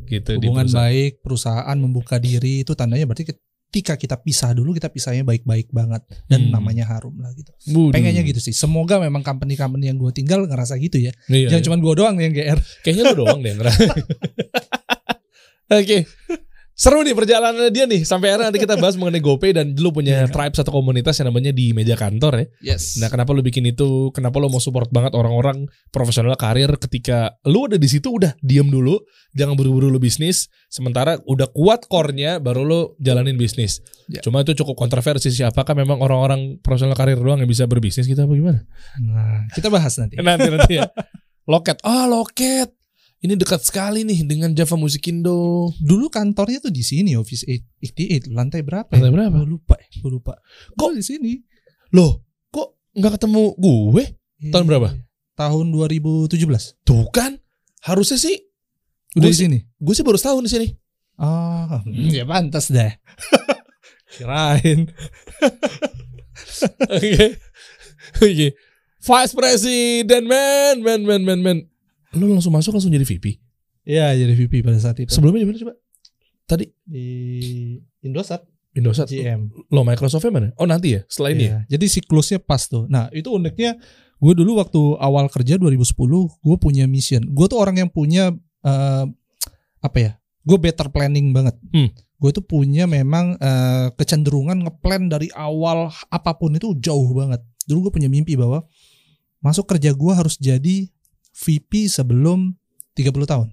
Gitu di Hubungan perusahaan. baik, perusahaan membuka diri itu tandanya berarti ketika kita pisah dulu kita pisahnya baik-baik banget dan Hmm. namanya harum lah gitu. Waduh. Pengennya gitu sih. Semoga memang company-company yang gue tinggal ngerasa gitu ya. Iya, Jangan iya. cuma gue doang yang GR. Kayaknya lo doang deh ngerasa. [LAUGHS] Seru nih perjalanannya dia nih. Sampai akhirnya nanti kita bahas mengenai GoPay dan lu punya Iya. tribe satu komunitas yang namanya di meja kantor ya. Yes. Nah, kenapa lu bikin itu? Kenapa lu mau support banget orang-orang profesional karir ketika lu udah di situ udah diem dulu, jangan buru-buru lu bisnis, sementara udah kuat core-nya baru lu jalanin bisnis. Ya. Cuma itu cukup kontroversi sih apakah memang orang-orang profesional karir doang yang bisa berbisnis gitu apa gimana? Nah, kita bahas nanti. Nanti nanti ya. [LAUGHS] Loket. Ah, loket. Ini dekat sekali nih dengan Java Musikindo. Dulu kantornya tuh di sini Office 88 lantai berapa? Lantai berapa? Gue lupa, gue lupa. Kok- di sini? Loh, kok nggak ketemu gue? Tahun Iya. berapa? Tahun 2017. Tuh kan, harusnya sih Udah di sini. gue sih baru setahun di sini. Ah, [LAUGHS] ya pantas deh. [LAUGHS] Kirain. [LAUGHS] Oke. Oke. Vice President man, man, man, man, man. Lu langsung masuk langsung jadi VP. Iya, jadi VP pada saat itu. Sebelumnya di mana coba? Tadi di Indosat Indosat. GM. Lo Microsoftnya mana? Oh nanti ya, setelah ini ya. Jadi siklusnya pas tuh. Nah, itu uniknya gue dulu waktu awal kerja 2010, gue punya mission. Gue tuh orang yang punya eh, apa ya? Gue better planning banget. Hmm. Gue tuh punya memang eh, kecenderungan ngeplan dari awal apa pun itu jauh banget. Dulu gue punya mimpi bahwa masuk kerja gue harus jadi VP sebelum 30 tahun.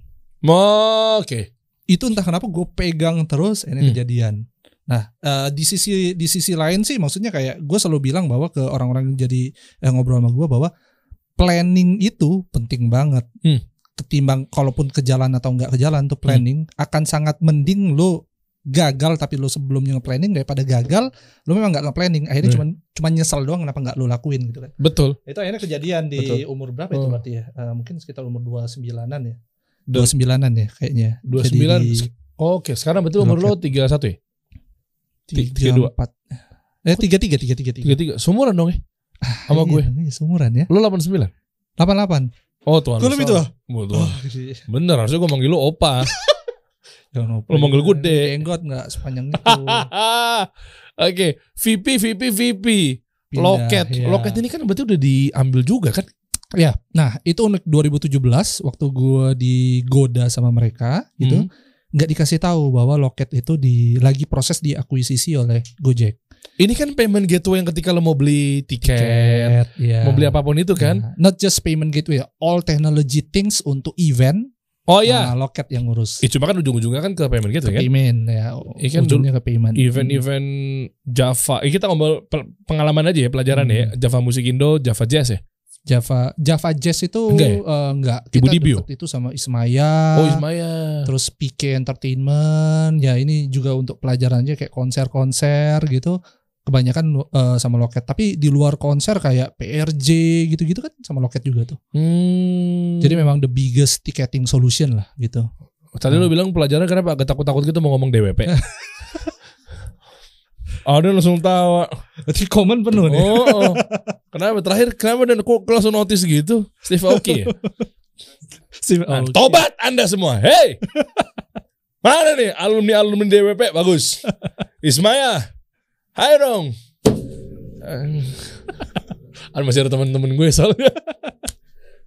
Oh, Oke. Itu entah kenapa gue pegang terus ini Hmm. kejadian. Nah, eh, di sisi di sisi lain sih maksudnya kayak gue selalu bilang bahwa ke orang-orang yang jadi yang ngobrol sama gue bahwa planning itu penting banget. Hmm. Ketimbang kalaupun ke jalan atau nggak ke jalan tuh planning akan sangat mending lo gagal tapi lo sebelumnya nge-planning daripada gagal lo memang nggak nge-planning akhirnya Hmm. cuman cuman nyesel doang kenapa nggak lo lakuin gitu kan. Betul. Itu akhirnya kejadian di Betul. umur berapa itu Oh. berarti ya? Eh, mungkin sekitar umur 29-an ya. Dan- 29-an ya kayaknya. Dua sembilan. di- Oke, sekarang betul umur lo tiga satu ya? Tiga- dua. empat eh tiga tiga tiga tiga tiga Tiga tiga. Sumuran dong ya? Sama gue. iya, seumuran ya Lo delapan sembilan. delapan delapan Oh Tuhan. Gue lebih tua. Oh. Bener, harusnya gue manggil lo opa. [LAUGHS] Jangan lupa Lo manggil gue juga. Dek. jenggot nggak sepanjang itu [LAUGHS] Oke, VP, VP, VP. Pindah, Loket. ya. Loket ini kan berarti udah diambil juga kan? ya nah itu unik 2017 waktu gue digoda sama mereka gitu Hmm. nggak dikasih tahu bahwa loket itu di lagi proses diakuisisi oleh Gojek Ini kan payment gateway yang ketika lo mau beli tiket, ya. mau beli apa pun itu kan? Nah, not just payment gateway all technology things untuk event Oh ya. nah, loket yang ngurus Eh, cuma kan ujung-ujungnya kan ke payment gateway kan? payment ya Iya kan, ujungnya ke payment Event-event Java. Eh, kita ngomong pengalaman aja ya, pelajaran Hmm. ya. Java Musikindo, Java Jazz ya. Java Java Jazz itu Enggak ya? eh, enggak. Ibu Kita itu sama Ismaya. oh Ismaya. Terus PK Entertainment. Ya ini juga untuk pelajarannya kayak konser-konser gitu. Kebanyakan eh, sama loket. Tapi di luar konser kayak PRJ gitu-gitu kan sama loket juga tuh. Hmm. Jadi memang the biggest ticketing solution lah gitu. Tadi lo bilang pelajaran kenapa agak takut-takut gitu mau ngomong DWP. [LAUGHS] Ada langsung tawa. Berarti komen penuh nih. Oh, oh. [LAUGHS] kenapa terakhir kenapa dan kok langsung notice gitu? Steve Aoki ya? Si- Nah, oh, Tobat Anda semua. Hey. Mana nih alumni-alumni DWP bagus. [LAUGHS] Ismaya. Hai dong. Kan [LAUGHS] masih ada teman-teman gue soalnya.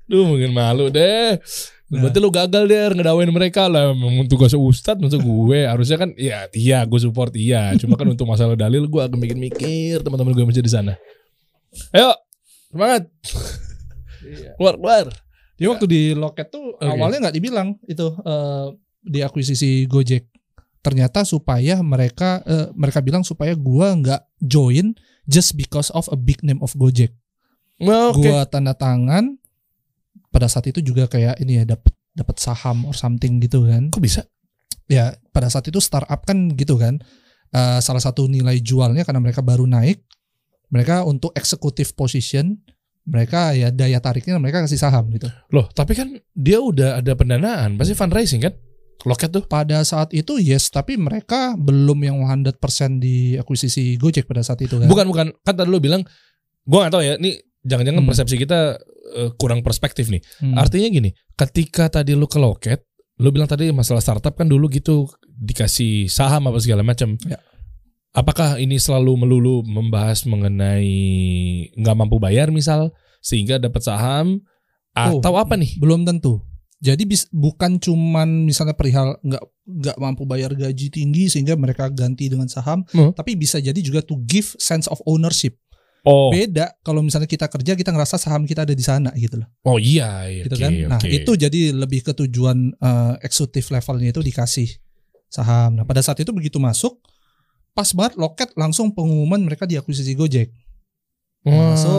Duh mungkin malu deh. Berarti lu gagal deh ngedawain mereka lah Memang tugas ustadz Maksud gue Harusnya kan Ya iya gue support iya Cuma kan untuk masalah dalil Gue agak mikir-mikir Teman-teman gue masih di sana Ayo Semangat Keluar keluar Dia waktu di loket tuh Oke. awalnya nggak dibilang itu eh, di akuisisi Gojek. Ternyata supaya mereka eh, mereka bilang supaya gua nggak join just because of a big name of Gojek. Nah, Oke Gua tanda tangan pada saat itu juga kayak ini ya dapat dapat saham or something gitu kan. Kok bisa? Ya pada saat itu startup kan gitu kan. Eh, salah satu nilai jualnya karena mereka baru naik, mereka untuk executive position mereka ya daya tariknya mereka kasih saham gitu. Loh tapi kan Dia udah ada pendanaan Pasti fundraising kan Loket tuh pada saat itu yes tapi mereka belum yang 100% di akuisisi Gojek pada saat itu kan Bukan bukan kan tadi lu bilang gua gak tahu ya ini jangan-jangan Hmm. persepsi kita eh, kurang perspektif nih. Hmm. Artinya gini, ketika tadi lu ke loket, lu bilang tadi masalah startup kan dulu gitu dikasih saham apa segala macam. Ya. Apakah ini selalu melulu membahas mengenai nggak mampu bayar misal sehingga dapat saham Oh. atau apa nih? belum tentu jadi bis- bukan cuman misalnya perihal nggak nggak mampu bayar gaji tinggi sehingga mereka ganti dengan saham Hmm. tapi bisa jadi juga to give sense of ownership. Oh, beda kalau misalnya kita kerja kita ngerasa saham kita ada di sana gitu loh. Oh iya, iya, gitu oke, kan? Nah oke. itu jadi lebih ke tujuan eh, eksekutif levelnya itu dikasih saham. Nah pada saat itu begitu masuk pas banget loket langsung pengumuman mereka diakuisisi Gojek. Wah. So,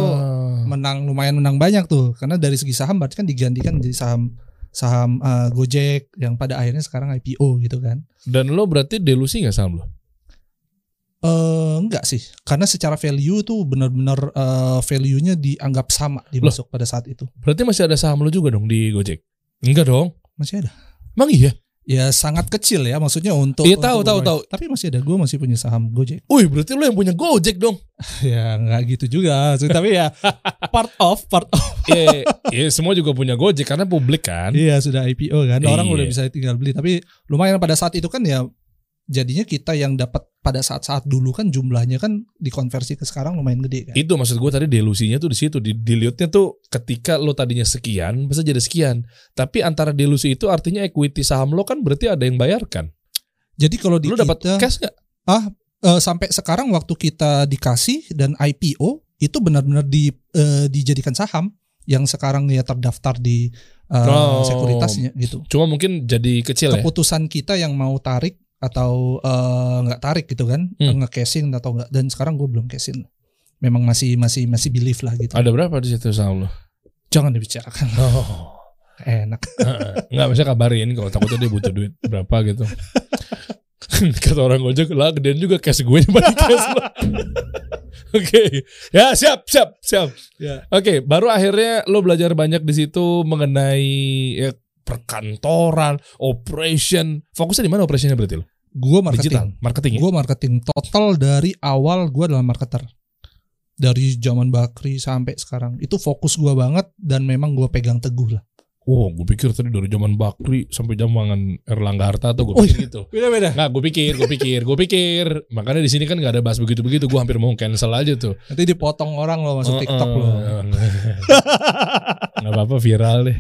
menang lumayan menang banyak tuh. Karena dari segi saham berarti kan digantikan jadi saham saham eh, Gojek yang pada akhirnya sekarang IPO gitu kan Dan lo berarti delusi nggak saham lo? eh enggak sih karena secara value tuh benar-benar eh, value-nya dianggap sama dimasuk pada saat itu Berarti masih ada saham lo juga dong di Gojek? Enggak dong. masih ada Emang iya? Ya sangat kecil ya maksudnya untuk Iya, tahu, tahu, tahu. tapi masih ada gue masih punya saham Gojek Wih, berarti lo yang punya Gojek dong. [LAUGHS] ya nggak gitu juga sih, tapi ya [LAUGHS] part of part of Iya, iya, semua juga punya Gojek karena publik kan. Iya sudah IPO kan orang Iya. udah bisa tinggal beli tapi lumayan pada saat itu kan ya jadinya kita yang dapat pada saat-saat dulu kan jumlahnya kan dikonversi ke sekarang lumayan gede kan. Itu maksud gue tadi delusinya tuh di situ. Di dilihatnya tuh ketika lo tadinya sekian, bisa jadi sekian. Tapi antara delusi itu artinya equity saham lo kan berarti ada yang bayarkan. Jadi kalau di Lo dapat cash nggak? eh, sampai sekarang waktu kita dikasih dan IPO itu benar-benar di eh, dijadikan saham yang sekarang ya terdaftar di eh, Oh. sekuritasnya gitu. Cuma mungkin jadi kecil ya. Keputusan kita yang mau tarik atau eh, nggak tarik gitu kan, Hmm. nge-cashin atau enggak dan sekarang gue belum cashin. Memang masih masih masih belief lah gitu. Ada berapa di situ saham lo? Jangan dibicarakan. Oh. Enak. [LAUGHS] Enggak bisa kabarin kalau takutnya dia butuh duit berapa gitu. [LAUGHS] Kata orang Gojek lah gedean juga cash gue dibanding cash lo. [LAUGHS] Oke, ya siap siap siap. Ya. Oke, baru akhirnya lo belajar banyak di situ mengenai ya, perkantoran, operation. Fokusnya di mana operationnya berarti lo? Gue Digital, marketing. marketing ya? Gue marketing total dari awal gue adalah marketer. Dari zaman Bakri sampai sekarang itu fokus gue banget dan memang gue pegang teguh lah. Oh, gue pikir tadi dari zaman Bakri sampai zaman Erlangga Hartarto gue Oh, pikir gitu. Beda-beda. Nggak, gue pikir, gue pikir, gue pikir. Makanya di sini kan nggak ada bahas begitu-begitu. Gue hampir mau cancel aja tuh. Nanti dipotong orang loh masuk TikTok loh. [LAUGHS] Nggak apa-apa viral deh.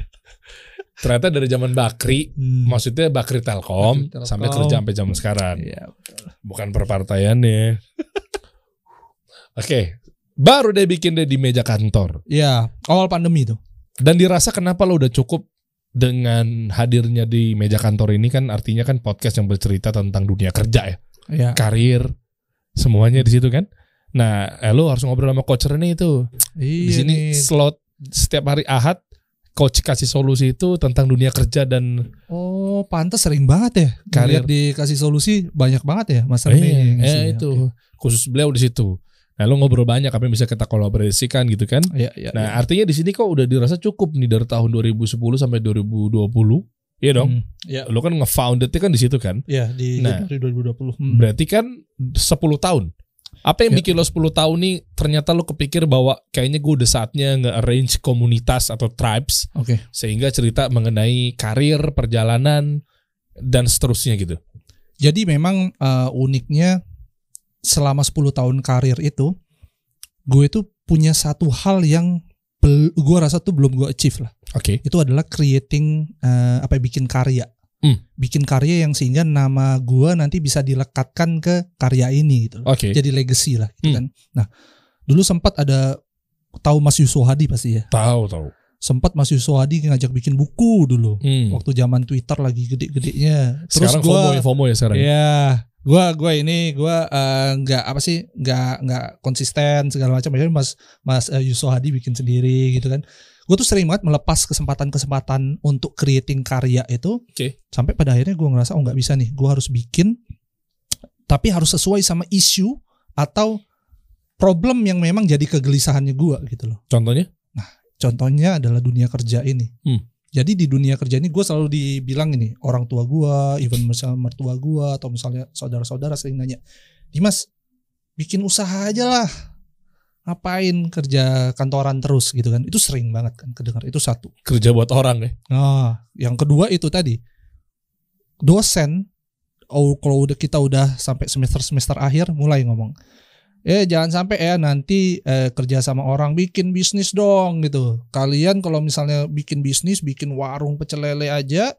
Ternyata dari zaman Bakri, Hmm. maksudnya Bakri Telkom, Bakri Telkom. sampai kerja sampai zaman sekarang. Iya. Bukan perpartaiannya. [LAUGHS] Oke, baru deh bikin deh di meja kantor. Ya, awal pandemi tuh. Dan dirasa kenapa lo udah cukup dengan hadirnya di meja kantor ini kan artinya kan podcast yang bercerita tentang dunia kerja ya, Ya. karir, semuanya di situ kan. Nah, eh, lo harus ngobrol sama coach Rene itu. Di Iya sini nih. slot setiap hari Ahad coach kasih solusi itu tentang dunia kerja dan Oh, pantas sering banget ya. Karir. Karir dikasih solusi banyak banget ya Mas eh, Rene. yang eh, ya. itu Oke. khusus beliau di situ. Nah, lo ngobrol banyak apa yang bisa kita kolaborasikan gitu kan. Iya, iya. Nah, artinya di sini kok udah dirasa cukup nih dari tahun 2010 sampai 2020. Iya dong. Hmm, Iya. Lo kan nge-foundednya kan di situ kan. Iya, di Nah. Januari 2020. Hmm. Berarti kan 10 tahun. Apa yang Ya. bikin lo 10 tahun nih ternyata lo kepikir bahwa kayaknya gue udah saatnya nge-arrange komunitas atau tribes Oke. sehingga cerita mengenai karir, perjalanan dan seterusnya gitu. Jadi memang eh, uniknya selama 10 tahun karir itu gue itu punya satu hal yang gue rasa tuh belum gue achieve lah. Oke. Itu adalah creating eh, apa bikin karya. Hmm. Bikin karya yang sehingga nama gue nanti bisa dilekatkan ke karya ini gitu. Oke. Jadi legacy lah gitu Hmm. kan. Nah, dulu sempat ada tahu Mas Yusuf Hadi pasti ya. Tahu tahu. Sempat Mas Yusuf Hadi ngajak bikin buku dulu. Hmm. Waktu zaman Twitter lagi gede-gedenya. Terus Sekarang gua FOMO ya FOMO ya sekarang. Iya, gua gua ini gua eh, nggak apa sih nggak nggak konsisten segala macam. Akhirnya Mas Mas eh, Yusuf Hadi bikin sendiri gitu kan. Gue tuh sering banget melepas kesempatan-kesempatan untuk creating karya itu. Oke. Sampai pada akhirnya gue ngerasa oh nggak bisa nih, gue harus bikin, tapi harus sesuai sama isu atau problem yang memang jadi kegelisahannya gue gitu loh. Contohnya? Contohnya adalah dunia kerja ini. Hmm. Jadi di dunia kerja ini gue selalu dibilang ini orang tua gue, even misalnya mertua gue atau misalnya saudara-saudara sering nanya, Dimas bikin usaha aja lah, ngapain kerja kantoran terus gitu kan? Itu sering banget kan kedengar. Itu satu. Kerja buat orang ya. Nah, yang kedua itu tadi dosen. Oh, kalau udah kita udah sampai semester semester akhir mulai ngomong, eh jangan sampai ya nanti eh, kerja sama orang bikin bisnis dong gitu. Kalian kalau misalnya bikin bisnis, bikin warung pecel lele aja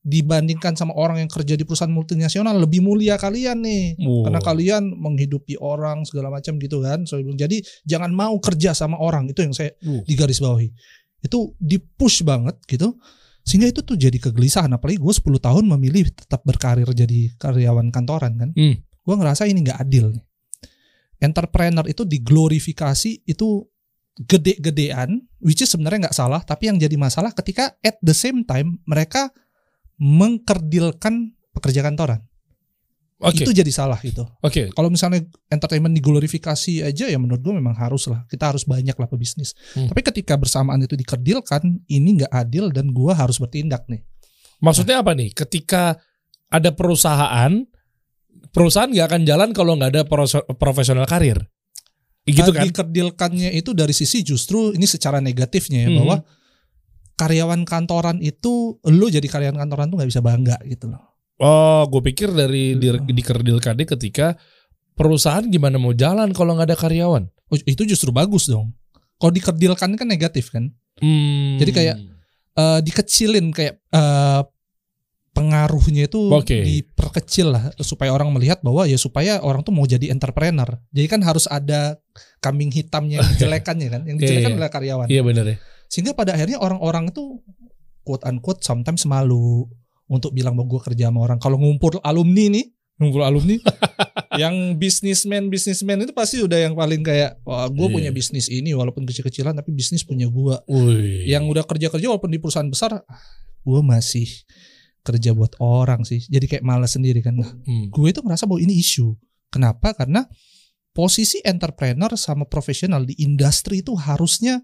dibandingkan sama orang yang kerja di perusahaan multinasional lebih mulia kalian nih. Wow. Karena kalian menghidupi orang segala macam gitu kan. So, jadi jangan mau kerja sama orang itu yang saya Uh. di garis bawahi. Itu di push banget gitu. Sehingga itu tuh jadi kegelisahan apalagi gue 10 tahun memilih tetap berkarir jadi karyawan kantoran kan. Hmm. Gue ngerasa ini nggak adil nih. Entrepreneur itu diglorifikasi itu gede-gedean which is sebenarnya nggak salah tapi yang jadi masalah ketika at the same time mereka mengkerdilkan pekerja kantoran. Oke. Itu jadi salah gitu. Oke. Kalau misalnya entertainment diglorifikasi aja ya menurut gue memang harus lah. Kita harus banyak lah pebisnis. Hmm. Tapi ketika bersamaan itu dikerdilkan, ini nggak adil dan gue harus bertindak nih. Maksudnya apa nih? Ketika ada perusahaan, perusahaan nggak akan jalan kalau nggak ada profesional karir. Gitu Nah, kan? Dikerdilkannya itu dari sisi justru ini secara negatifnya ya Hmm. bahwa karyawan kantoran itu lo jadi karyawan kantoran tuh nggak bisa bangga gitu loh. Oh, gue pikir dari di, Hmm. dikerdilkannya ketika perusahaan gimana mau jalan kalau nggak ada karyawan? Oh, itu justru bagus dong. Kalau dikerdilkan kan negatif kan. Hmm. Jadi kayak eh, dikecilin kayak eh, pengaruhnya itu Oke. diperkecil lah supaya orang melihat bahwa ya supaya orang tuh mau jadi entrepreneur. Jadi kan harus ada kambing hitamnya yang [LAUGHS] dijelekannya kan. Yang dijelekan iya. adalah karyawan. Iya bener ya. Sehingga pada akhirnya orang-orang itu quote unquote sometimes malu untuk bilang bahwa gue kerja sama orang. Kalau ngumpul alumni nih, ngumpul alumni [LAUGHS] yang bisnismen bisnismen itu pasti udah yang paling kayak wah gue Iya. punya bisnis ini walaupun kecil-kecilan tapi bisnis punya gue yang udah kerja-kerja walaupun di perusahaan besar gue masih kerja buat orang sih jadi kayak malas sendiri kan nah, Hmm. gue itu ngerasa bahwa ini isu kenapa karena posisi entrepreneur sama profesional di industri itu harusnya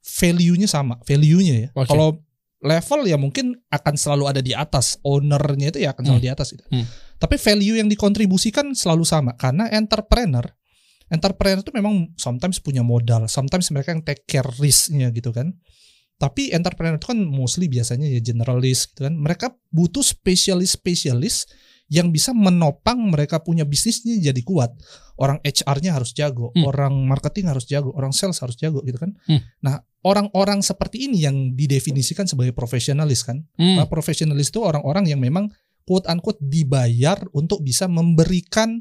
value-nya sama value-nya ya Oke. kalau level ya mungkin akan selalu ada di atas ownernya itu ya akan selalu Hmm. di atas gitu. Hmm. tapi value yang dikontribusikan selalu sama karena entrepreneur entrepreneur itu memang sometimes punya modal sometimes mereka yang take care risk-nya gitu kan tapi entrepreneur itu kan mostly biasanya ya generalis gitu kan mereka butuh spesialis-spesialis yang bisa menopang mereka punya bisnisnya jadi kuat orang HR-nya harus jago Hmm. orang marketing harus jago orang sales harus jago gitu kan Hmm. nah orang-orang seperti ini yang didefinisikan sebagai profesionalis kan Hmm. Nah, profesionalis itu orang-orang yang memang quote unquote dibayar untuk bisa memberikan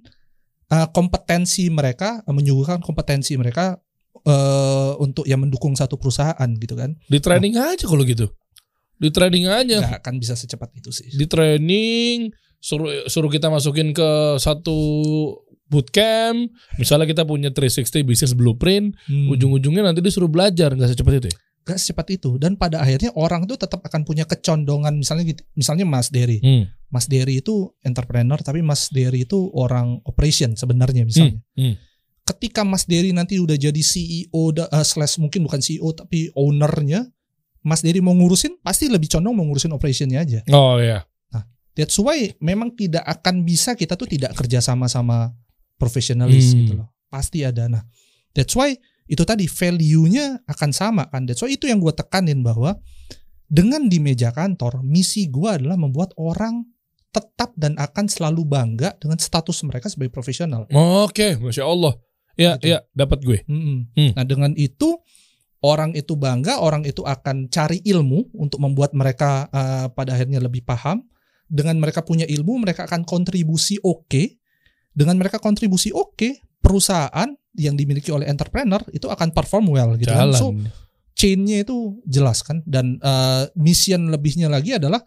uh, kompetensi mereka, uh, menyuguhkan kompetensi mereka uh, untuk yang mendukung satu perusahaan gitu kan. Di training aja kalau gitu. Di training aja. Nggak akan bisa secepat itu sih. Di training suruh suruh kita masukin ke satu bootcamp. Misalnya kita punya 360 business blueprint, Hmm. ujung-ujungnya nanti disuruh belajar nggak secepat itu ya? Nggak secepat itu dan pada akhirnya orang itu tetap akan punya kecondongan misalnya gitu, misalnya Mas Dery. Hmm. Mas Dery itu entrepreneur tapi Mas Dery itu orang operation sebenarnya misalnya. Hmm. Ketika Mas Dery nanti udah jadi CEO uh, slash mungkin bukan CEO tapi ownernya, Mas Dery mau ngurusin pasti lebih condong mau ngurusin operationnya aja. Oh ya. That's why memang tidak akan bisa kita tuh tidak kerja sama sama profesionalis Hmm. gitu loh. Pasti ada. Nah, that's why itu tadi value-nya akan sama kan. That's why itu yang gue tekanin bahwa dengan di meja kantor, misi gue adalah membuat orang tetap dan akan selalu bangga dengan status mereka sebagai profesional. Oke, masya Allah. Ya, Gitu. ya, dapat gue. Hmm. Nah dengan itu orang itu bangga, orang itu akan cari ilmu untuk membuat mereka uh, pada akhirnya lebih paham. Dengan mereka punya ilmu, mereka akan kontribusi oke. Dengan mereka kontribusi oke, perusahaan yang dimiliki oleh entrepreneur itu akan perform well gitu kan. Jalan. So chain-nya itu jelas kan. Dan uh, mission lebihnya lagi adalah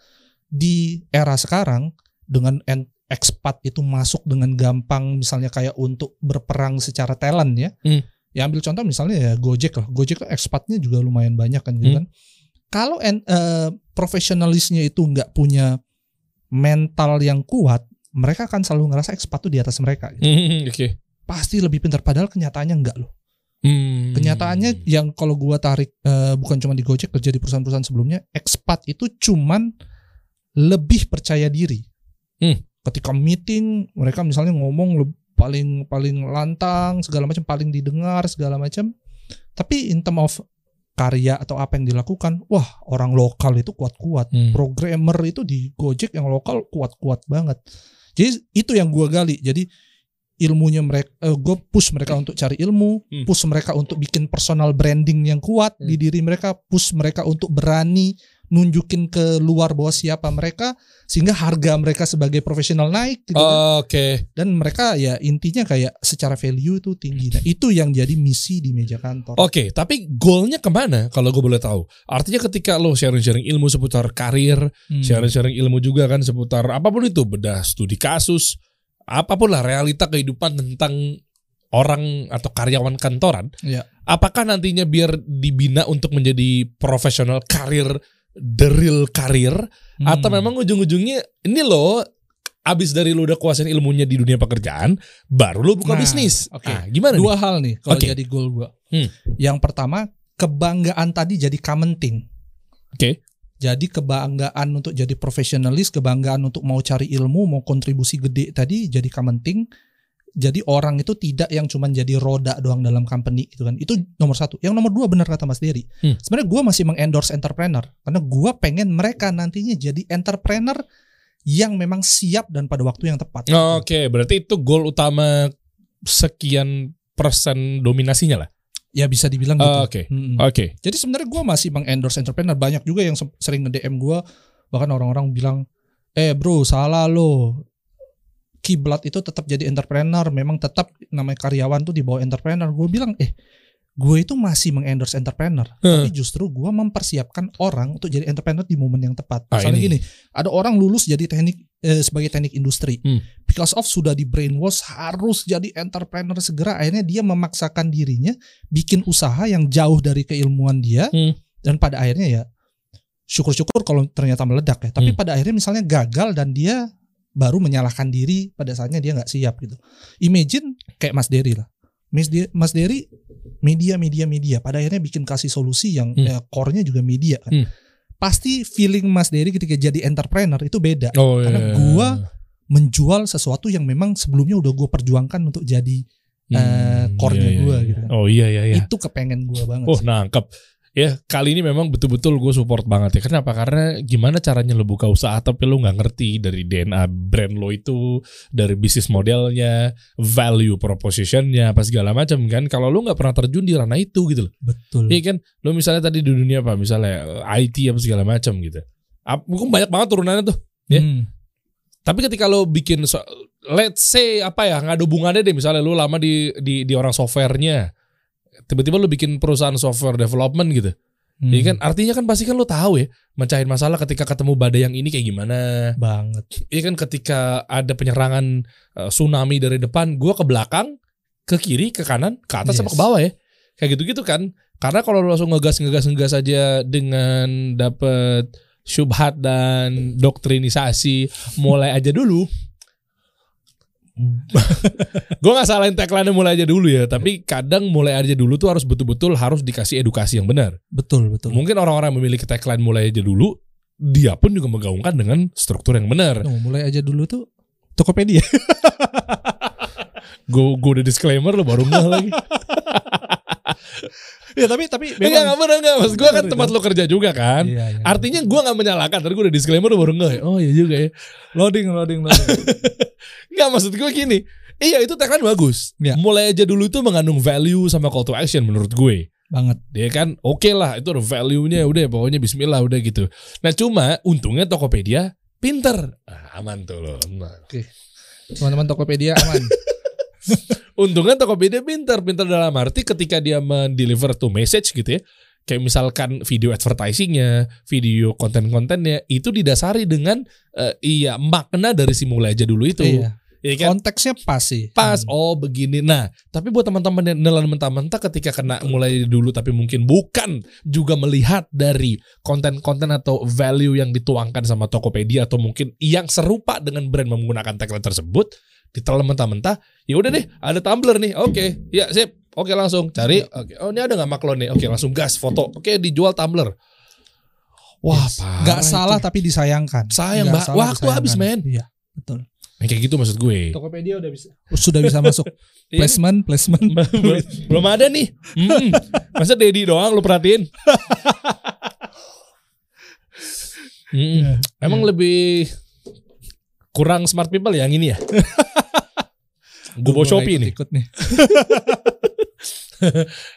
di era sekarang dengan en- expat itu masuk dengan gampang misalnya kayak untuk berperang secara talent ya. Hmm. Ya ambil contoh misalnya ya Gojek lah. Gojek tuh expatnya juga lumayan banyak kan gitu Hmm. kan. Kalau eh, profesionalisnya itu nggak punya mental yang kuat, mereka akan selalu ngerasa expat tuh di atas mereka. gitu. Hmm, Oke. Pasti lebih pintar padahal kenyataannya enggak loh. Hmm. Kenyataannya yang kalau gua tarik eh, bukan cuma di Gojek kerja di perusahaan-perusahaan sebelumnya, expat itu cuman lebih percaya diri. Hmm. Ketika meeting mereka misalnya ngomong paling paling lantang segala macam paling didengar segala macam. Tapi in term of karya atau apa yang dilakukan, wah orang lokal itu kuat-kuat. Hmm. Programmer itu di Gojek yang lokal kuat-kuat banget. Jadi itu yang gua gali. Jadi ilmunya mereka, gue push mereka untuk cari ilmu, Hmm. push mereka untuk bikin personal branding yang kuat Hmm. di diri mereka, push mereka untuk berani nunjukin ke luar bahwa siapa mereka, sehingga harga mereka sebagai profesional naik. Gitu kan. Oke. Dan mereka ya intinya kayak secara value itu tinggi. Nah itu yang jadi misi di meja kantor. Oke, tapi goalnya ke mana kalau gue boleh tahu? Artinya ketika lo sharing-sharing ilmu seputar karir, Hmm. sharing-sharing ilmu juga kan seputar apa pun itu, bedah studi kasus, apa pun lah realita kehidupan tentang orang atau karyawan kantoran. Iya. Apakah nantinya biar dibina untuk menjadi profesional karir, the real karir, Hmm. atau memang ujung-ujungnya ini lo abis dari lo udah kuasain ilmunya di dunia pekerjaan, baru lo buka Nah, bisnis. oke. Nah, gimana? nih? dua hal nih kalau Oke. jadi goal gua. Hmm. Yang pertama kebanggaan tadi jadi common thing. Oke. Jadi kebanggaan untuk jadi profesionalis, kebanggaan untuk mau cari ilmu, mau kontribusi gede tadi jadi common thing. Jadi orang itu tidak yang cuman jadi roda doang dalam company gitu kan. Itu nomor satu. Yang nomor dua benar kata Mas Dery. Hmm. Sebenarnya gua masih mengendorse entrepreneur karena gua pengen mereka nantinya jadi entrepreneur yang memang siap dan pada waktu yang tepat. Oke, berarti itu goal utama sekian persen dominasinya lah. Ya bisa dibilang gitu. Oh, Oke, Mm-mm. oke. Jadi sebenarnya gue masih mengendorse entrepreneur. Banyak juga yang se- sering nge-DM gue. Bahkan orang-orang bilang, eh bro salah lo. Kiblat itu tetap jadi entrepreneur. Memang tetap namanya karyawan tuh di bawah entrepreneur. Gue bilang, eh gue itu masih mengendorse entrepreneur. Hmm. Tapi justru gue mempersiapkan orang untuk jadi entrepreneur di momen yang tepat. Ah, Misalnya ini. gini, ada orang lulus jadi teknik eh, sebagai teknik industri. Hmm. Because of sudah di brainwash harus jadi entrepreneur segera. Akhirnya dia memaksakan dirinya bikin usaha yang jauh dari keilmuan dia Hmm. dan pada akhirnya ya syukur-syukur kalau ternyata meledak ya tapi Hmm. pada akhirnya misalnya gagal dan dia baru menyalahkan diri pada saatnya dia nggak siap gitu imagine kayak Mas Dery lah Mas Dery, Mas Dery media media media pada akhirnya bikin kasih solusi yang Hmm. ya, core-nya juga media kan Hmm. pasti feeling Mas Dery ketika jadi entrepreneur itu beda Oh, Karena iya. gua menjual sesuatu yang memang sebelumnya udah gue perjuangkan untuk jadi eh, core-nya iya, gua iya. gitu kan. Oh iya iya iya. itu kepengen gue banget Oh sih. nangkep. Ya kali ini memang betul-betul gue support banget ya. Kenapa? Karena gimana caranya lo buka usaha tapi lo nggak ngerti dari DNA brand lo itu, dari bisnis modelnya, value propositionnya, apa segala macam kan. Kalau lo nggak pernah terjun di ranah itu gitu loh. betul Iya kan? Lo misalnya tadi di dunia apa? Misalnya eh, IT apa segala macam gitu. Mungkin banyak banget turunannya tuh. ya. Hmm. Tapi ketika lo bikin let's say apa ya nggak ada hubungannya deh misalnya lo lama di di di orang softwarenya tiba-tiba lo bikin perusahaan software development gitu. Hmm. Iya kan? Artinya kan pasti kan lo tahu ya mencahin masalah ketika ketemu badai yang ini kayak gimana. Banget. Iya kan? Ketika ada penyerangan eh, tsunami dari depan gua ke belakang ke kiri ke kanan ke atas sama Yes. ke bawah ya. Kayak gitu-gitu kan. Karena kalau lo langsung ngegas ngegas ngegas aja dengan dapet syubhat dan doktrinisasi mulai aja dulu [LAUGHS] gue nggak salahin tagline mulai aja dulu ya tapi kadang mulai aja dulu tuh harus betul-betul harus dikasih edukasi yang benar. Betul betul. Mungkin orang-orang yang memiliki tagline mulai aja dulu dia pun juga menggaungkan dengan struktur yang benar. Oh, mulai aja dulu tuh Tokopedia. [LAUGHS] Gue gue udah disclaimer lo baru ngeh lagi. [LAUGHS] Ya tapi tapi Enggak enggak bener enggak Mas gue kan tempat lo kerja juga kan. Iya, iya. Artinya gue gak menyalahkan Tadi gue udah disclaimer lo baru ngeh Oh iya juga ya loading loading loading. [LAUGHS] Enggak maksud gue gini Iya itu tagline bagus Iya. Mulai aja dulu itu mengandung value sama call to action menurut gue Banget. Dia kan oke lah itu ada value-nya udah pokoknya bismillah udah gitu. Nah cuma untungnya Tokopedia pinter. Ah, aman tuh loh. Nah. Teman-teman Tokopedia aman. [LAUGHS] Untungnya Tokopedia pinter. Pinter dalam arti ketika dia mendeliver tuh message gitu ya. Kayak misalkan video advertisingnya, video konten-kontennya itu didasari dengan eh, iya makna dari si mulai aja dulu itu. iya. Iya kan? Konteksnya pas sih. Pas, Hmm. oh begini. Nah, tapi buat teman-teman yang nelan mentah-mentah ketika kena mulai dulu tapi mungkin bukan juga melihat dari konten-konten atau value yang dituangkan sama Tokopedia atau mungkin yang serupa dengan brand menggunakan tagline tersebut, ditelan mentah-mentah, ya udah deh, ada Tumblr nih. Oke, ya sip. Oke langsung cari. Oke, oh ini ada nggak maklon nih? Oke langsung gas foto. Oke dijual Tumblr. Wah, Yes. parah Nggak itu. salah tapi disayangkan. Sayang, Mbak. Waktu habis, men. Iya, betul. Yang kayak gitu maksud gue. Tokopedia udah bisa. Sudah bisa masuk. [LAUGHS] Iya. Placement, placement. belum, belum ada nih. Hmm. Masa Dedi doang lu perhatiin? Hmm. Emang lebih kurang smart people yang ini ya? [LAUGHS] Gue bawa Shopee nih. Ikut [LAUGHS] nih.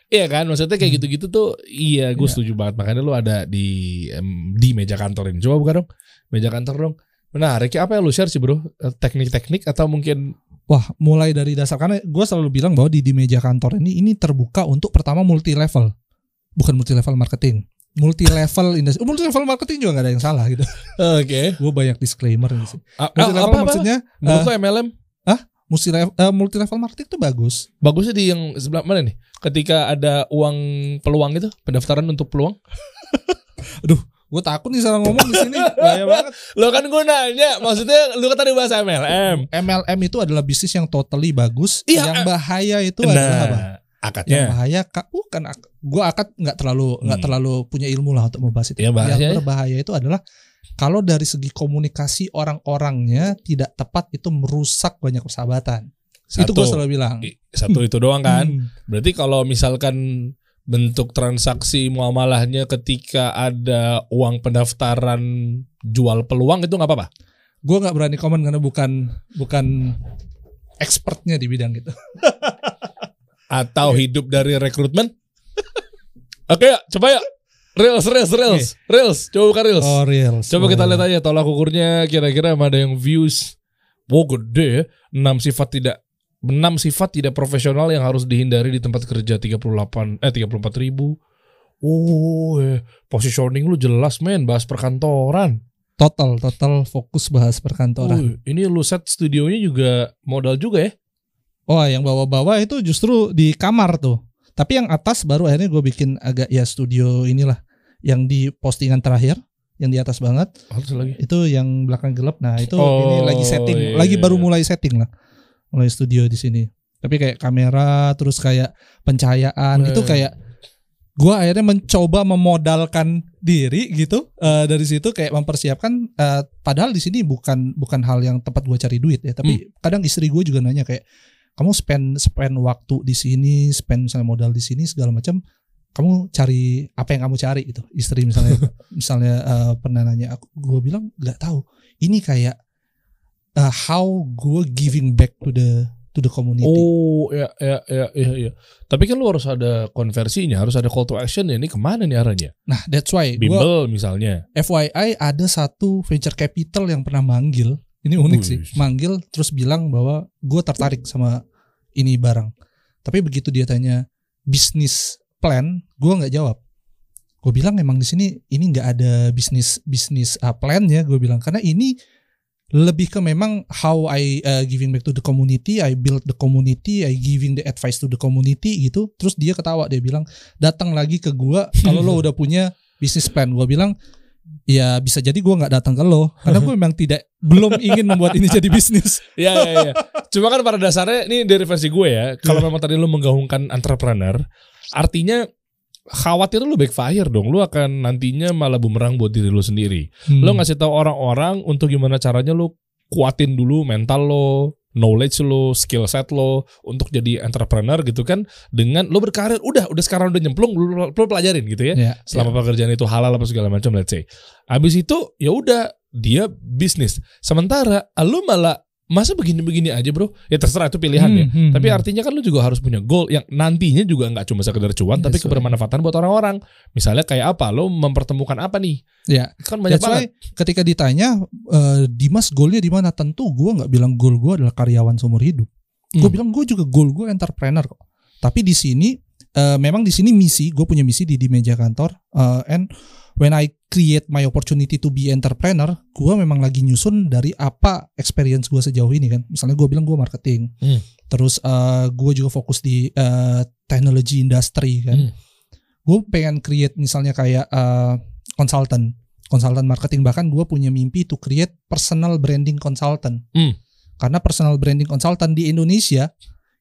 Iya kan? Maksudnya kayak gitu-gitu tuh iya gue setuju banget. Makanya lu ada di em, di meja kantor ini. Coba buka dong. Meja kantor dong. Menarik ya apa yang lu share sih bro? Eh, Teknik-teknik atau mungkin Wah, mulai dari dasar karena gue selalu bilang bahwa di, di meja kantor ini ini terbuka untuk pertama multi level, bukan multi level marketing, multi level [LAUGHS] industri, multi level marketing juga nggak ada yang salah gitu. Oke. gue banyak disclaimer. A- Multi level apa, apa? maksudnya Menurut eh, lu MLM multi level, eh, multi level marketing itu bagus. Bagusnya di yang sebelah mana nih? Ketika ada uang peluang itu, pendaftaran untuk peluang. [LAUGHS] Gue takut nih salah ngomong di sini, bahaya [LAUGHS] banget. Lo kan gue nanya, maksudnya lu kan tadi bahasa MLM. MLM itu adalah bisnis yang totally bagus. Iya, yang eh. bahaya itu adalah apa? Yang akadnya. bahaya kak bukan ak- gua akad nggak terlalu nggak Hmm. terlalu punya ilmu lah untuk membahas itu. Ya, bahaya ya. yang berbahaya itu adalah kalau dari segi komunikasi orang-orangnya tidak tepat itu merusak banyak persahabatan. Itu Satu, gue selalu bilang. Satu itu doang kan. Hmm. Berarti kalau misalkan bentuk transaksi muamalahnya ketika ada uang pendaftaran jual peluang itu nggak apa-apa. Gue nggak berani komen karena bukan bukan expertnya di bidang gitu. Atau hidup dari rekrutmen. Oke, ya, coba ya. Reels, reels, reels, reels. Coba buka reels. Oh real. Coba kita lihat aja tolak ukurnya kira-kira ada yang views. Wow gede ya. 6 sifat tidak 6 sifat tidak profesional yang harus dihindari di tempat kerja 38 eh 34 ribu. Oh, eh, positioning lu jelas men bahas perkantoran. Total total fokus bahas perkantoran. Oh, ini lu set studionya juga modal juga ya. Oh yang bawa-bawa itu justru di kamar tuh. Tapi yang atas baru akhirnya gue bikin agak ya studio inilah yang di postingan terakhir yang di atas banget Harus lagi. itu yang belakang gelap. Nah itu Oh, ini lagi setting, iya, lagi iya, baru iya. mulai setting lah, mulai studio di sini. Tapi kayak kamera terus kayak pencahayaan Eh. itu kayak gue akhirnya mencoba memodalkan diri gitu eh, dari situ kayak mempersiapkan. eh, padahal di sini bukan bukan hal yang tempat gue cari duit ya. Tapi Hmm. kadang istri gue juga nanya kayak kamu spend spend waktu di sini, spend misalnya modal di sini segala macam. Kamu cari apa yang kamu cari itu istri misalnya [LAUGHS] misalnya eh, pernah nanya aku gue bilang nggak tahu ini kayak uh, how gue giving back to the to the community Oh, ya ya ya ya ya. Tapi kan lu harus ada konversinya, harus ada call to action ya. Ini ke mana nih arahnya? nah that's why Bimbel misalnya. FYI ada satu venture capital yang pernah manggil ini unik sih Wih. manggil terus bilang bahwa gue tertarik sama ini barang tapi begitu dia tanya bisnis plan gue nggak jawab. Gue bilang emang di sini ini nggak ada bisnis bisnis uh, plan ya gue bilang. Karena ini lebih ke memang how I uh, giving back to the community I build the community I giving the advice to the community gitu. Terus dia ketawa dia bilang datang lagi ke gua kalau lo [LAUGHS] udah punya bisnis plan. Gua bilang ya bisa jadi gua nggak datang ke lo. Karena gue memang tidak belum ingin membuat ini jadi bisnis. Iya [LAUGHS] iya iya. Cuma kan pada dasarnya ini dari versi gue ya. Kalau memang tadi lu menggaungkan entrepreneur, artinya khawatir lu backfire dong. Lu akan nantinya malah bumerang buat diri lu sendiri. Hmm. Lu ngasih tahu orang-orang untuk gimana caranya lu kuatin dulu mental lo, knowledge lo, skill set lo untuk jadi entrepreneur gitu kan dengan lo berkarir udah udah sekarang udah nyemplung lo, lo pelajarin gitu ya. Ya, Selama pekerjaan itu halal apa segala macam let's say. Habis itu ya udah dia bisnis. Sementara lo malah masa begini-begini aja bro ya terserah itu pilihan ya Hmm, hmm, tapi hmm. artinya kan lu juga harus punya goal yang nantinya juga nggak cuma sekedar cuan tapi Yes, kebermanfaatan buat orang-orang misalnya kayak apa lo mempertemukan apa nih Ya, kan banyak That's banget ketika ditanya eh, Dimas goalnya di mana? Tentu gue nggak bilang goal gue adalah karyawan seumur hidup. Gue Hmm. bilang gue juga goal gue entrepreneur kok. Tapi di sini eh, memang di sini misi gue punya misi di di meja kantor. eh, and when I create my opportunity to be entrepreneur, gue memang lagi nyusun dari apa experience gue sejauh ini kan. Misalnya gue bilang gue marketing, Hmm. terus eh, gue juga fokus di eh, technology industry kan. Hmm. Gue pengen create misalnya kayak eh, consultant, consultant marketing bahkan gue punya mimpi to create personal branding consultant. Hmm. Karena personal branding consultant di Indonesia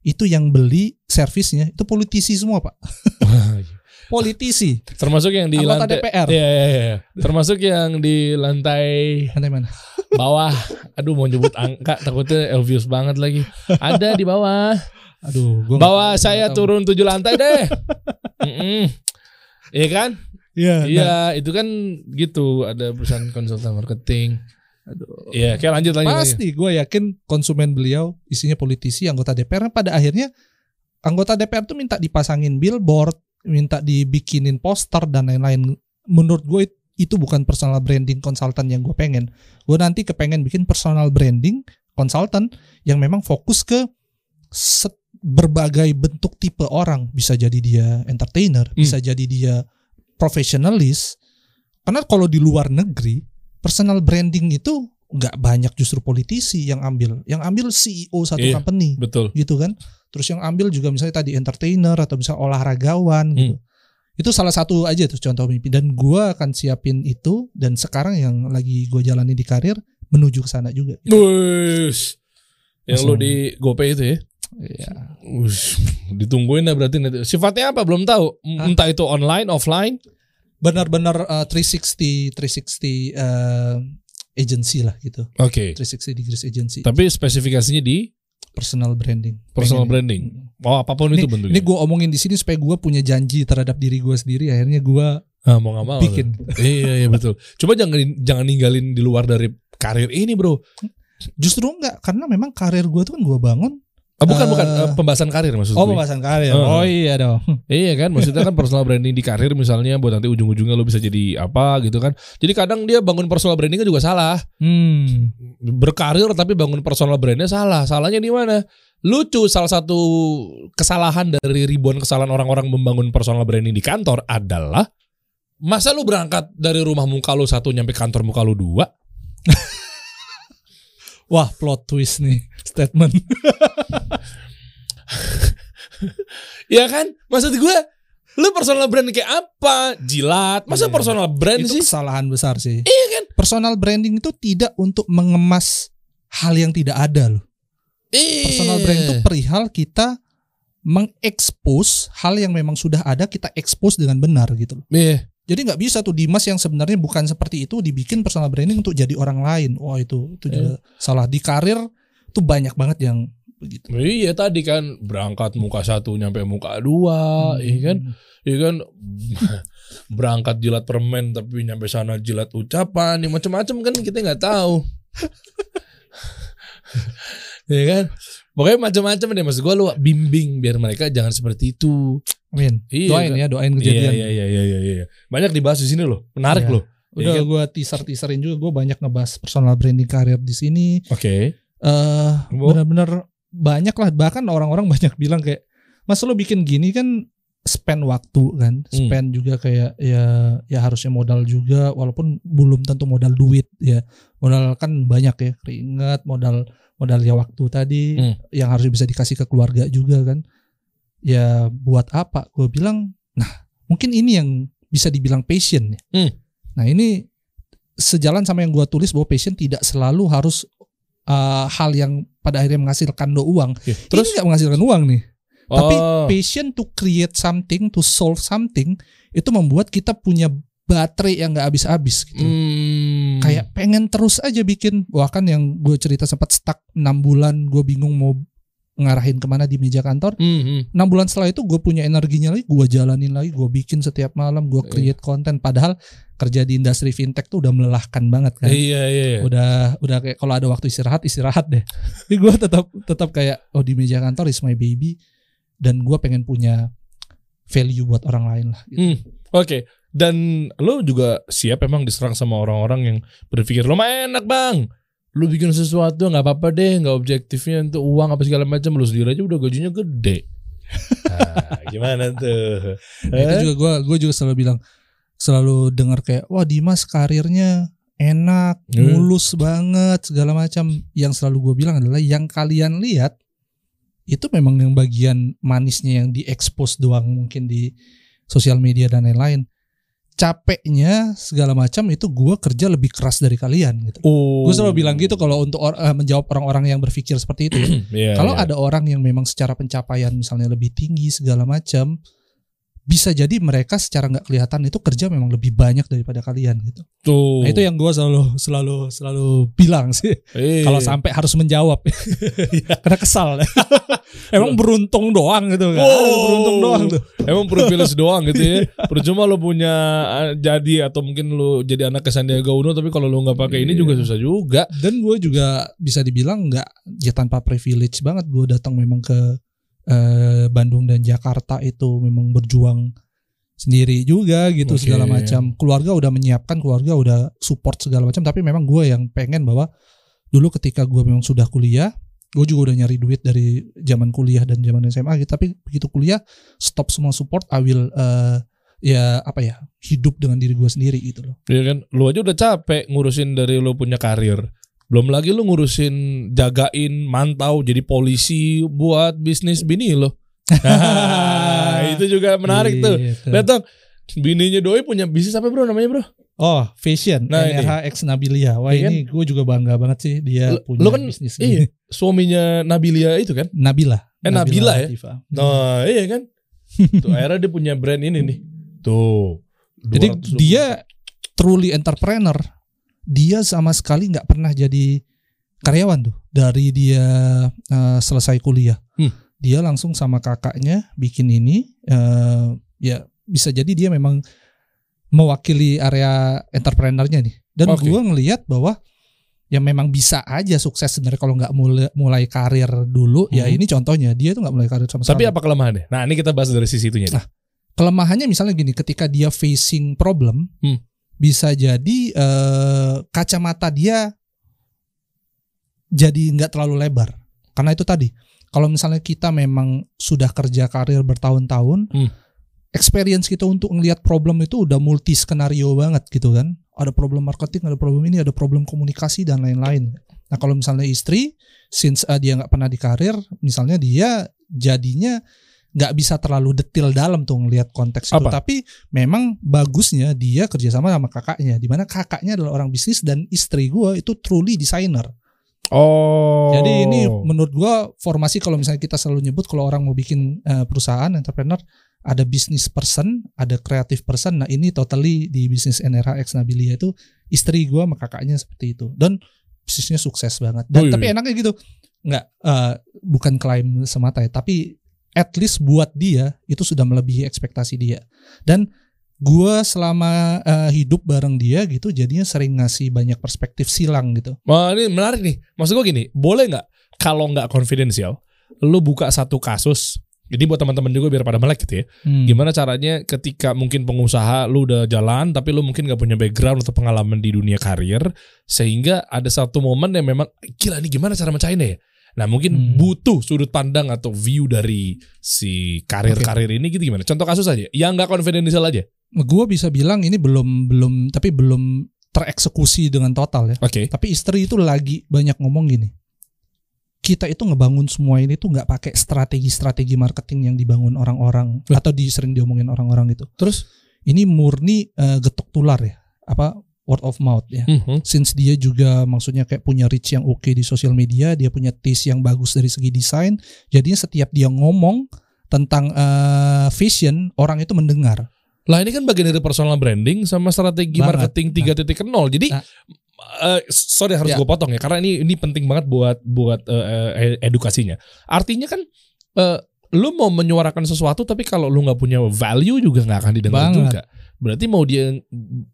itu yang beli servisnya itu politisi semua pak. [LAUGHS] Politisi, termasuk yang di anggota lantai DPR. Iya, iya, iya. termasuk yang di lantai Lantai mana? [LAUGHS] bawah aduh mau nyebut angka takutnya obvious banget lagi ada di bawah Aduh, gua bawah nggak- saya tahu. turun tujuh lantai deh Mm-mm. Iya kan Iya. nah, Iya, itu kan gitu. Ada perusahaan konsultan marketing. Aduh. Iya, kayak lanjut lanjut. lanjut. Pasti gue yakin konsumen beliau isinya politisi, anggota DPR. Pada akhirnya anggota DPR tuh minta dipasangin billboard, minta dibikinin poster dan lain-lain. Menurut gue itu bukan personal branding konsultan yang gue pengen. Gue nanti kepengen bikin personal branding konsultan yang memang fokus ke set- berbagai bentuk tipe orang. Bisa jadi dia entertainer, Hmm. bisa jadi dia profesionalis. Karena kalau di luar negeri personal branding itu nggak banyak justru politisi yang ambil, yang ambil CEO satu Iya. company Betul. gitu kan. Terus yang ambil juga misalnya tadi entertainer atau misalnya olahragawan gitu. Itu salah satu aja tuh contoh mimpi dan gua akan siapin itu dan sekarang yang lagi gue jalani di karir menuju ke sana juga. Wush. Yang lu di GoPay itu ya. Iya. Wush. Ditungguin lah berarti nanti. Sifatnya apa belum tahu. Hah? Entah itu online, offline. Benar-benar uh, 360 360 uh, agency lah gitu. Oke. 360 degrees agency. Tapi spesifikasinya di Personal branding. personal Pengen. branding. Oh, apa pun itu bentuknya. Ini gue omongin di sini supaya gue punya janji terhadap diri gue sendiri. Akhirnya gue ah, mau gak mau. bikin. iya, iya betul. Coba jangan jangan ninggalin di luar dari karir ini, Bro. Justru enggak, karena memang karir gue tuh kan gue bangun. Ah, bukan Eh, bukan Eh, pembahasan karir maksud Oh gue. pembahasan karir. Oh. Oh iya dong. [LAUGHS] Iya kan, maksudnya kan personal branding di karir misalnya buat nanti ujung-ujungnya lo bisa jadi apa gitu kan. Jadi kadang dia bangun personal brandingnya juga salah. Hmm. Berkarir tapi bangun personal brandnya salah. Salahnya di mana? Lucu salah satu kesalahan dari ribuan kesalahan orang-orang membangun personal branding di kantor adalah masa lu berangkat dari rumah muka lu satu nyampe kantor muka lu dua? [LAUGHS] Wah plot twist nih [LAUGHS] statement. Ya kan? Maksud gue lu personal brand kayak apa? Jilat. Masa Iya. personal brand itu sih? kesalahan besar sih. Iya kan? Personal branding itu tidak untuk mengemas hal yang tidak ada loh. Iya. Personal brand itu perihal kita mengekspos hal yang memang sudah ada kita expose dengan benar gitu loh. Iya. Jadi nggak bisa tuh Dimas yang sebenarnya bukan seperti itu dibikin personal branding untuk jadi orang lain. Wah itu itu juga salah di karir tuh banyak banget yang begitu. Iya tadi kan berangkat muka satu nyampe muka dua, iya kan? Iya kan [LAUGHS] berangkat jilat permen tapi nyampe sana jilat ucapan, ya macam-macam kan kita nggak tahu. [LAUGHS] Iya kan? Pokoknya macam-macam deh maksud gue lu bimbing biar mereka jangan seperti itu. Amin. Iya, Doain kan? ya, doain Iya kejadian. iya iya iya iya. iya. Banyak dibahas di sini loh. Menarik Iya. loh. Udah Iya kan? gue teaser teaserin juga gue banyak ngebahas personal branding karir di sini. Oke. eh Bo. benar-benar banyak lah bahkan orang-orang banyak bilang kayak mas lo bikin gini kan spend waktu kan Hmm. spend juga kayak ya ya harusnya modal juga walaupun belum tentu modal duit ya modal kan banyak ya keringat modal modal ya waktu tadi Hmm. yang harus bisa dikasih ke keluarga juga kan ya buat apa gue bilang nah mungkin ini yang bisa dibilang passion ya Hmm. nah ini sejalan sama yang gue tulis bahwa passion tidak selalu harus uh, hal yang pada akhirnya menghasilkan do uang. Iya. Terus nggak menghasilkan uang nih. Tapi Oh. passion to create something, to solve something itu membuat kita punya baterai yang nggak habis-habis gitu. Hmm. Kayak pengen terus aja bikin bahkan yang gue cerita sempat stuck 6 bulan gue bingung mau ngarahin ke mana di meja kantor Hmm, hmm. enam bulan setelah itu gue punya energinya lagi gue jalanin lagi gue bikin setiap malam gue create konten padahal kerja di industri fintech tuh udah melelahkan banget kan Iya iya. iya. udah udah kayak kalau ada waktu istirahat istirahat deh [LAUGHS] tapi gue tetap tetap kayak oh di meja kantor is my baby dan gue pengen punya value buat orang lain lah gitu. Hmm, Oke. Dan lo juga siap emang diserang sama orang-orang yang berpikir lo mah enak bang. Lu bikin sesuatu nggak apa-apa deh, nggak objektifnya untuk uang apa segala macam. Lu sendiri aja udah gajinya gede. Nah, gimana tuh? Nah, itu Eh? juga gue gue juga selalu bilang selalu dengar kayak wah Dimas karirnya enak Hmm. mulus banget segala macam yang selalu gue bilang adalah yang kalian lihat itu memang yang bagian manisnya yang diekspos doang mungkin di sosial media dan lain-lain capeknya segala macam itu gue kerja lebih keras dari kalian gitu Oh. gue selalu bilang gitu kalau untuk or- eh, menjawab orang-orang yang berpikir seperti itu ya. [CLEARS THROAT] Iya, Kalau iya. ada orang yang memang secara pencapaian misalnya lebih tinggi segala macam, bisa jadi mereka secara nggak kelihatan itu kerja memang lebih banyak daripada kalian gitu. tuh. Nah, itu yang gue selalu selalu selalu bilang sih. Iya. Kalau sampai harus menjawab, [LAUGHS] [LAUGHS] karena kesal. [LAUGHS] Emang beruntung doang gitu kan? Wow. Beruntung doang tuh. Emang privilege doang gitu ya. Percuma lo punya eh, jadi atau mungkin lo jadi anak ke Sandiaga Uno tapi kalau lo nggak pakai ini Iya. juga susah juga. Dan gue juga bisa dibilang nggak ya tanpa privilege banget gue datang memang ke eh, Bandung dan Jakarta itu memang berjuang sendiri juga gitu Oke. segala macam. Keluarga udah menyiapkan, keluarga udah support segala macam. Tapi memang gue yang pengen bahwa dulu ketika gue memang sudah kuliah, gue juga udah nyari duit dari zaman kuliah dan zaman SMA gitu. Tapi begitu kuliah stop semua support, I will eh, ya apa ya hidup dengan diri gue sendiri gitu loh. Iya kan, lu aja udah capek ngurusin dari lu punya karir. Belum lagi lu ngurusin jagain, mantau jadi polisi buat bisnis bini lo. Nah, [LAUGHS] itu juga menarik tuh. Gitu. Datang bininya doi punya bisnis apa bro namanya bro? Oh, fashion. Nah, ini. NRH X Nabilia. Wah, Iya kan? ini gue juga bangga banget sih dia Lu- punya lu kan- bisnis Iya, suaminya Nabilia itu kan? Nabila. Eh, Nabila ya? Latifah. Nah, iya kan? [LAUGHS] Tuh akhirnya dia punya brand ini nih. Tuh. Jadi 220. dia truly entrepreneur. Dia sama sekali nggak pernah jadi karyawan tuh dari dia eh, selesai kuliah. Hmm. Dia langsung sama kakaknya bikin ini. eh, ya bisa jadi dia memang mewakili area entrepreneurnya nih. Dan Oke. gua ngelihat bahwa ya memang bisa aja sukses sebenarnya kalau nggak mulai mulai karir dulu. Ya Hmm. ini contohnya dia tuh nggak mulai karir sama Tapi sekali. apa kelemahannya? Nah, ini kita bahas dari sisi itunya. nih. Ah. kelemahannya misalnya gini ketika dia facing problem Hmm. Bisa jadi eh, kacamata dia jadi nggak terlalu lebar. Karena itu tadi kalau misalnya kita memang sudah kerja karir bertahun-tahun Hmm. experience kita untuk ngelihat problem itu udah multi skenario banget gitu kan. Ada problem marketing ada problem ini ada problem komunikasi dan lain-lain. Nah kalau misalnya istri since eh, dia nggak pernah di karir misalnya dia jadinya nggak bisa terlalu detail dalam tuh ngelihat konteks itu Apa? tapi memang bagusnya dia kerjasama sama kakaknya di mana kakaknya adalah orang bisnis dan istri gue itu truly designer Oh. jadi ini menurut gua formasi kalau misalnya kita selalu nyebut kalau orang mau bikin eh, perusahaan entrepreneur ada business person, ada creative person. Nah, ini totally di bisnis NRH X Nabilia itu istri gua sama kakaknya seperti itu. Dan bisnisnya sukses banget. Dan Oh, iya, tapi enaknya gitu. Enggak eh, bukan klaim semata ya, tapi at least buat dia itu sudah melebihi ekspektasi dia. Dan gua selama eh, hidup bareng dia gitu jadinya sering ngasih banyak perspektif silang gitu. Wah, ini menarik nih. Maksud gue gini, boleh nggak kalau nggak konfidensial, lu buka satu kasus. Jadi buat teman-teman juga biar pada melek gitu ya. Hmm. Gimana caranya ketika mungkin pengusaha lu udah jalan tapi lu mungkin nggak punya background atau pengalaman di dunia karir sehingga ada satu momen yang memang gila nih gimana cara mecahinnya ya. Nah mungkin Hmm. butuh sudut pandang atau view dari si karir-karir ini gitu gimana? Contoh kasus aja, yang nggak konfidensial aja. gue bisa bilang ini belum belum tapi belum tereksekusi dengan total ya. Oke. Tapi istri itu lagi banyak ngomong gini. Kita itu ngebangun semua ini tuh nggak pakai strategi-strategi marketing yang dibangun orang-orang atau di sering diomongin orang-orang gitu. Terus? Ini murni eh, getok tular ya. Apa word of mouth ya. Mhm. Since dia juga maksudnya kayak punya reach yang oke di sosial media, dia punya taste yang bagus dari segi desain. Jadinya setiap dia ngomong tentang eh, fashion, orang itu mendengar. Lah ini kan bagian dari personal branding sama strategi Banget. marketing 3.0. Jadi Nah. eh, sorry harus Ya. gue potong ya karena ini ini penting banget buat buat eh, edukasinya. Artinya kan eh, lu mau menyuarakan sesuatu tapi kalau lu nggak punya value juga nggak akan didengar Banget. juga. Berarti mau dia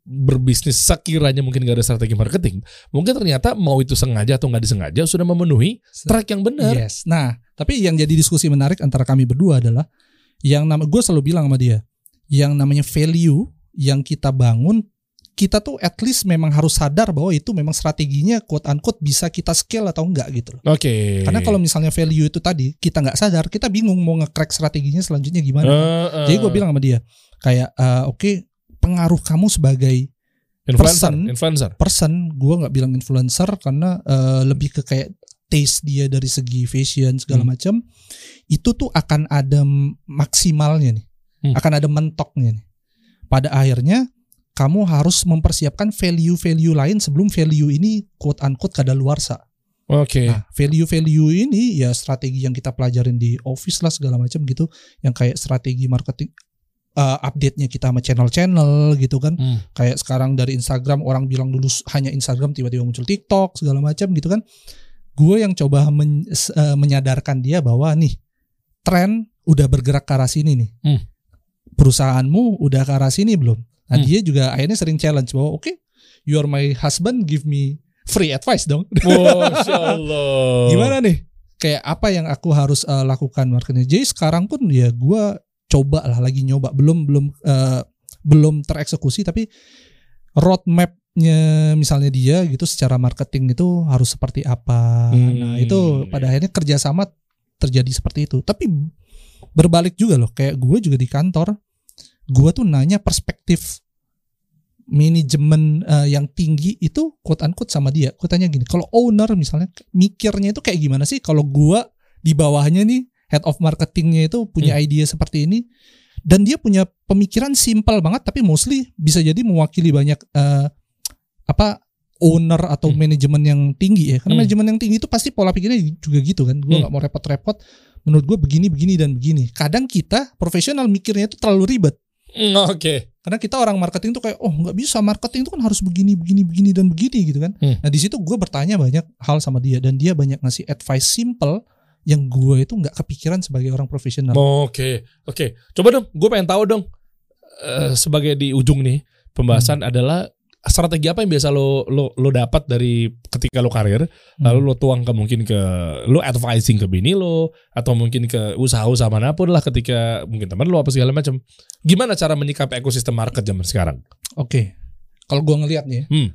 berbisnis sekiranya mungkin gak ada strategi marketing, mungkin ternyata mau itu sengaja atau nggak disengaja sudah memenuhi track yang benar. Yes. Nah, tapi yang jadi diskusi menarik antara kami berdua adalah yang nama gue selalu bilang sama dia, yang namanya value yang kita bangun, kita tuh at least memang harus sadar bahwa itu memang strateginya quote unquote bisa kita scale atau enggak gitu loh. Oke. Karena kalau misalnya value itu tadi kita nggak sadar, kita bingung mau nge-crack strateginya selanjutnya gimana. Eh, eh, Jadi gue bilang sama dia, kayak eh, oke pengaruh kamu sebagai influencer, person- influencer. person, gue nggak bilang influencer karena eh, lebih ke kayak taste dia dari segi fashion segala Hmm. macam, itu tuh akan ada maksimalnya nih, Hmm. akan ada mentoknya nih. Pada akhirnya kamu harus mempersiapkan value-value lain sebelum value ini quote unquote kadaluarsa. Oke. Nah, value-value ini ya strategi yang kita pelajarin di office lah segala macam gitu, yang kayak strategi marketing uh, update-nya kita sama channel-channel gitu kan. Hmm. Kayak sekarang dari Instagram orang bilang dulu hanya Instagram tiba-tiba muncul TikTok segala macam gitu kan. Gue yang coba men- uh, menyadarkan dia bahwa nih tren udah bergerak ke arah sini nih. Hmm. Perusahaanmu udah ke arah sini belum? Nah, Hmm. dia juga akhirnya sering challenge bahwa oke, you are my husband, give me free advice dong. [LAUGHS] Masya Allah. Gimana nih? Kayak apa yang aku harus uh, lakukan marketing? Jadi sekarang pun ya gue coba lah lagi nyoba belum belum uh, belum tereksekusi tapi roadmapnya misalnya dia gitu secara marketing itu harus seperti apa. Hmm. Nah itu pada akhirnya kerjasama terjadi seperti itu. Tapi berbalik juga loh kayak gue juga di kantor gue tuh nanya perspektif manajemen eh, yang tinggi itu quote unquote sama dia. Gue tanya gini, kalau owner misalnya mikirnya itu kayak gimana sih kalau gue di bawahnya nih head of marketingnya itu punya idea seperti ini dan dia punya pemikiran simpel banget tapi mostly bisa jadi mewakili banyak eh, apa owner atau Hmm. manajemen yang tinggi ya. Karena Hmm. manajemen yang tinggi itu pasti pola pikirnya juga gitu kan. Gue Hmm. nggak mau repot-repot. Menurut gue begini, begini dan begini. Kadang kita profesional mikirnya itu terlalu ribet. Hmm, Oke. Karena kita orang marketing tuh kayak oh nggak bisa marketing itu kan harus begini begini begini dan begini gitu kan. Hmm. Nah di situ gue bertanya banyak hal sama dia dan dia banyak ngasih advice simple yang gue itu nggak kepikiran sebagai orang profesional. Oke, oke. Coba dong, gue pengen tahu dong. eh, sebagai di ujung nih pembahasan adalah strategi apa yang biasa lo lo lo dapat dari ketika lo karir, Hmm. lalu lo tuang ke mungkin ke lo advising ke bini lo atau mungkin ke usaha-usaha mana pun lah ketika mungkin teman lo apa segala macam. Gimana cara menyikapi ekosistem market zaman sekarang? Oke, kalau gue ngelihat nih, ya, Hmm.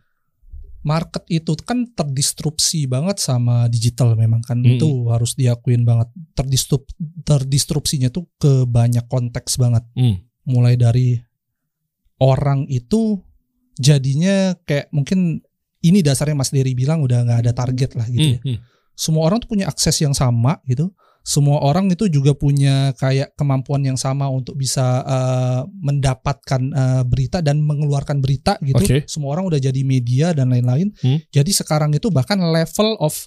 Market itu kan terdistrupsi banget sama digital memang kan Hmm. itu harus diakuin banget. Terdistrup terdistrupsinya tuh ke banyak konteks banget. Hmm. Mulai dari orang itu jadinya kayak mungkin ini dasarnya Mas Dery bilang udah nggak ada target lah gitu ya. Hmm, hmm. Semua orang tuh punya akses yang sama gitu. Semua orang itu juga punya kayak kemampuan yang sama untuk bisa eh, mendapatkan eh, berita dan mengeluarkan berita gitu. Oke. Semua orang udah jadi media dan lain-lain. Hmm. Jadi sekarang itu bahkan level of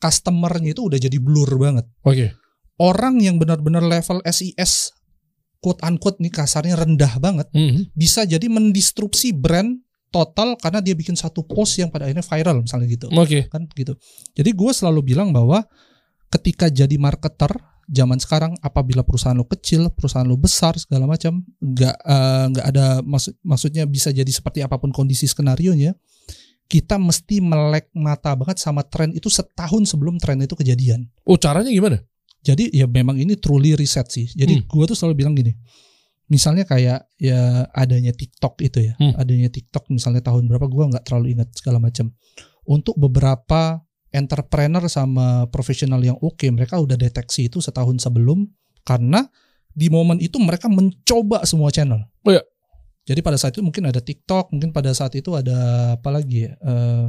customer-nya itu udah jadi blur banget. Oke. Orang yang benar-benar level SIS quote unquote nih kasarnya rendah banget Hmm. bisa jadi mendistrupsi brand total karena dia bikin satu post yang pada akhirnya viral misalnya gitu Oke. kan gitu. Jadi gue selalu bilang bahwa ketika jadi marketer zaman sekarang apabila perusahaan lo kecil, perusahaan lo besar segala macam, nggak eh, nggak ada maksud maksudnya bisa jadi seperti apa pun kondisi skenario nya, kita mesti melek mata banget sama tren itu setahun sebelum tren itu kejadian. Oh caranya gimana? Jadi ya memang ini truly riset sih. Jadi Hmm. gua tuh selalu bilang gini. Misalnya kayak ya adanya TikTok itu ya. Hmm. Adanya TikTok misalnya tahun berapa gua nggak terlalu ingat segala macam. Untuk beberapa entrepreneur sama profesional yang oke, mereka udah deteksi itu setahun sebelum karena di momen itu mereka mencoba semua channel. Oh ya. Jadi pada saat itu mungkin ada TikTok, mungkin pada saat itu ada apa lagi ya? eh,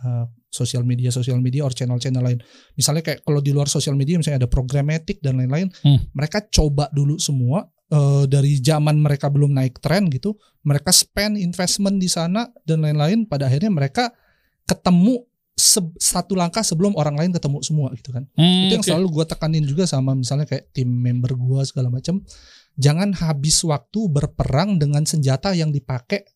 eh, sosial media, sosial media, or channel-channel lain. Misalnya kayak kalau di luar sosial media misalnya ada programmatic dan lain-lain, Hmm. mereka coba dulu semua eh, dari zaman mereka belum naik tren gitu, mereka spend investment di sana dan lain-lain. Pada akhirnya mereka ketemu se- satu langkah sebelum orang lain ketemu semua gitu kan. Hmm, Itu yang oke. selalu gue tekanin juga sama misalnya kayak tim member gue segala macam. Jangan habis waktu berperang dengan senjata yang dipakai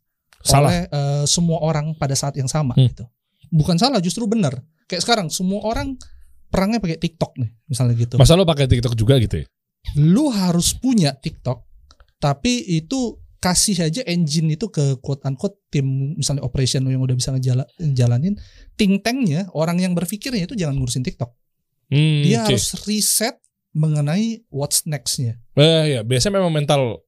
salah. oleh eh, semua orang pada saat yang sama Hmm. gitu. bukan salah justru benar. Kayak sekarang semua orang perangnya pakai TikTok nih, misalnya gitu. Masa lo pakai TikTok juga gitu ya? Lu harus punya TikTok, tapi itu kasih aja engine itu ke quote unquote tim misalnya operation yang udah bisa ngejala- ngejalanin think tanknya orang yang berpikirnya itu jangan ngurusin TikTok Hmm, dia oke. harus riset mengenai what's nextnya Eh, ya, biasanya memang mental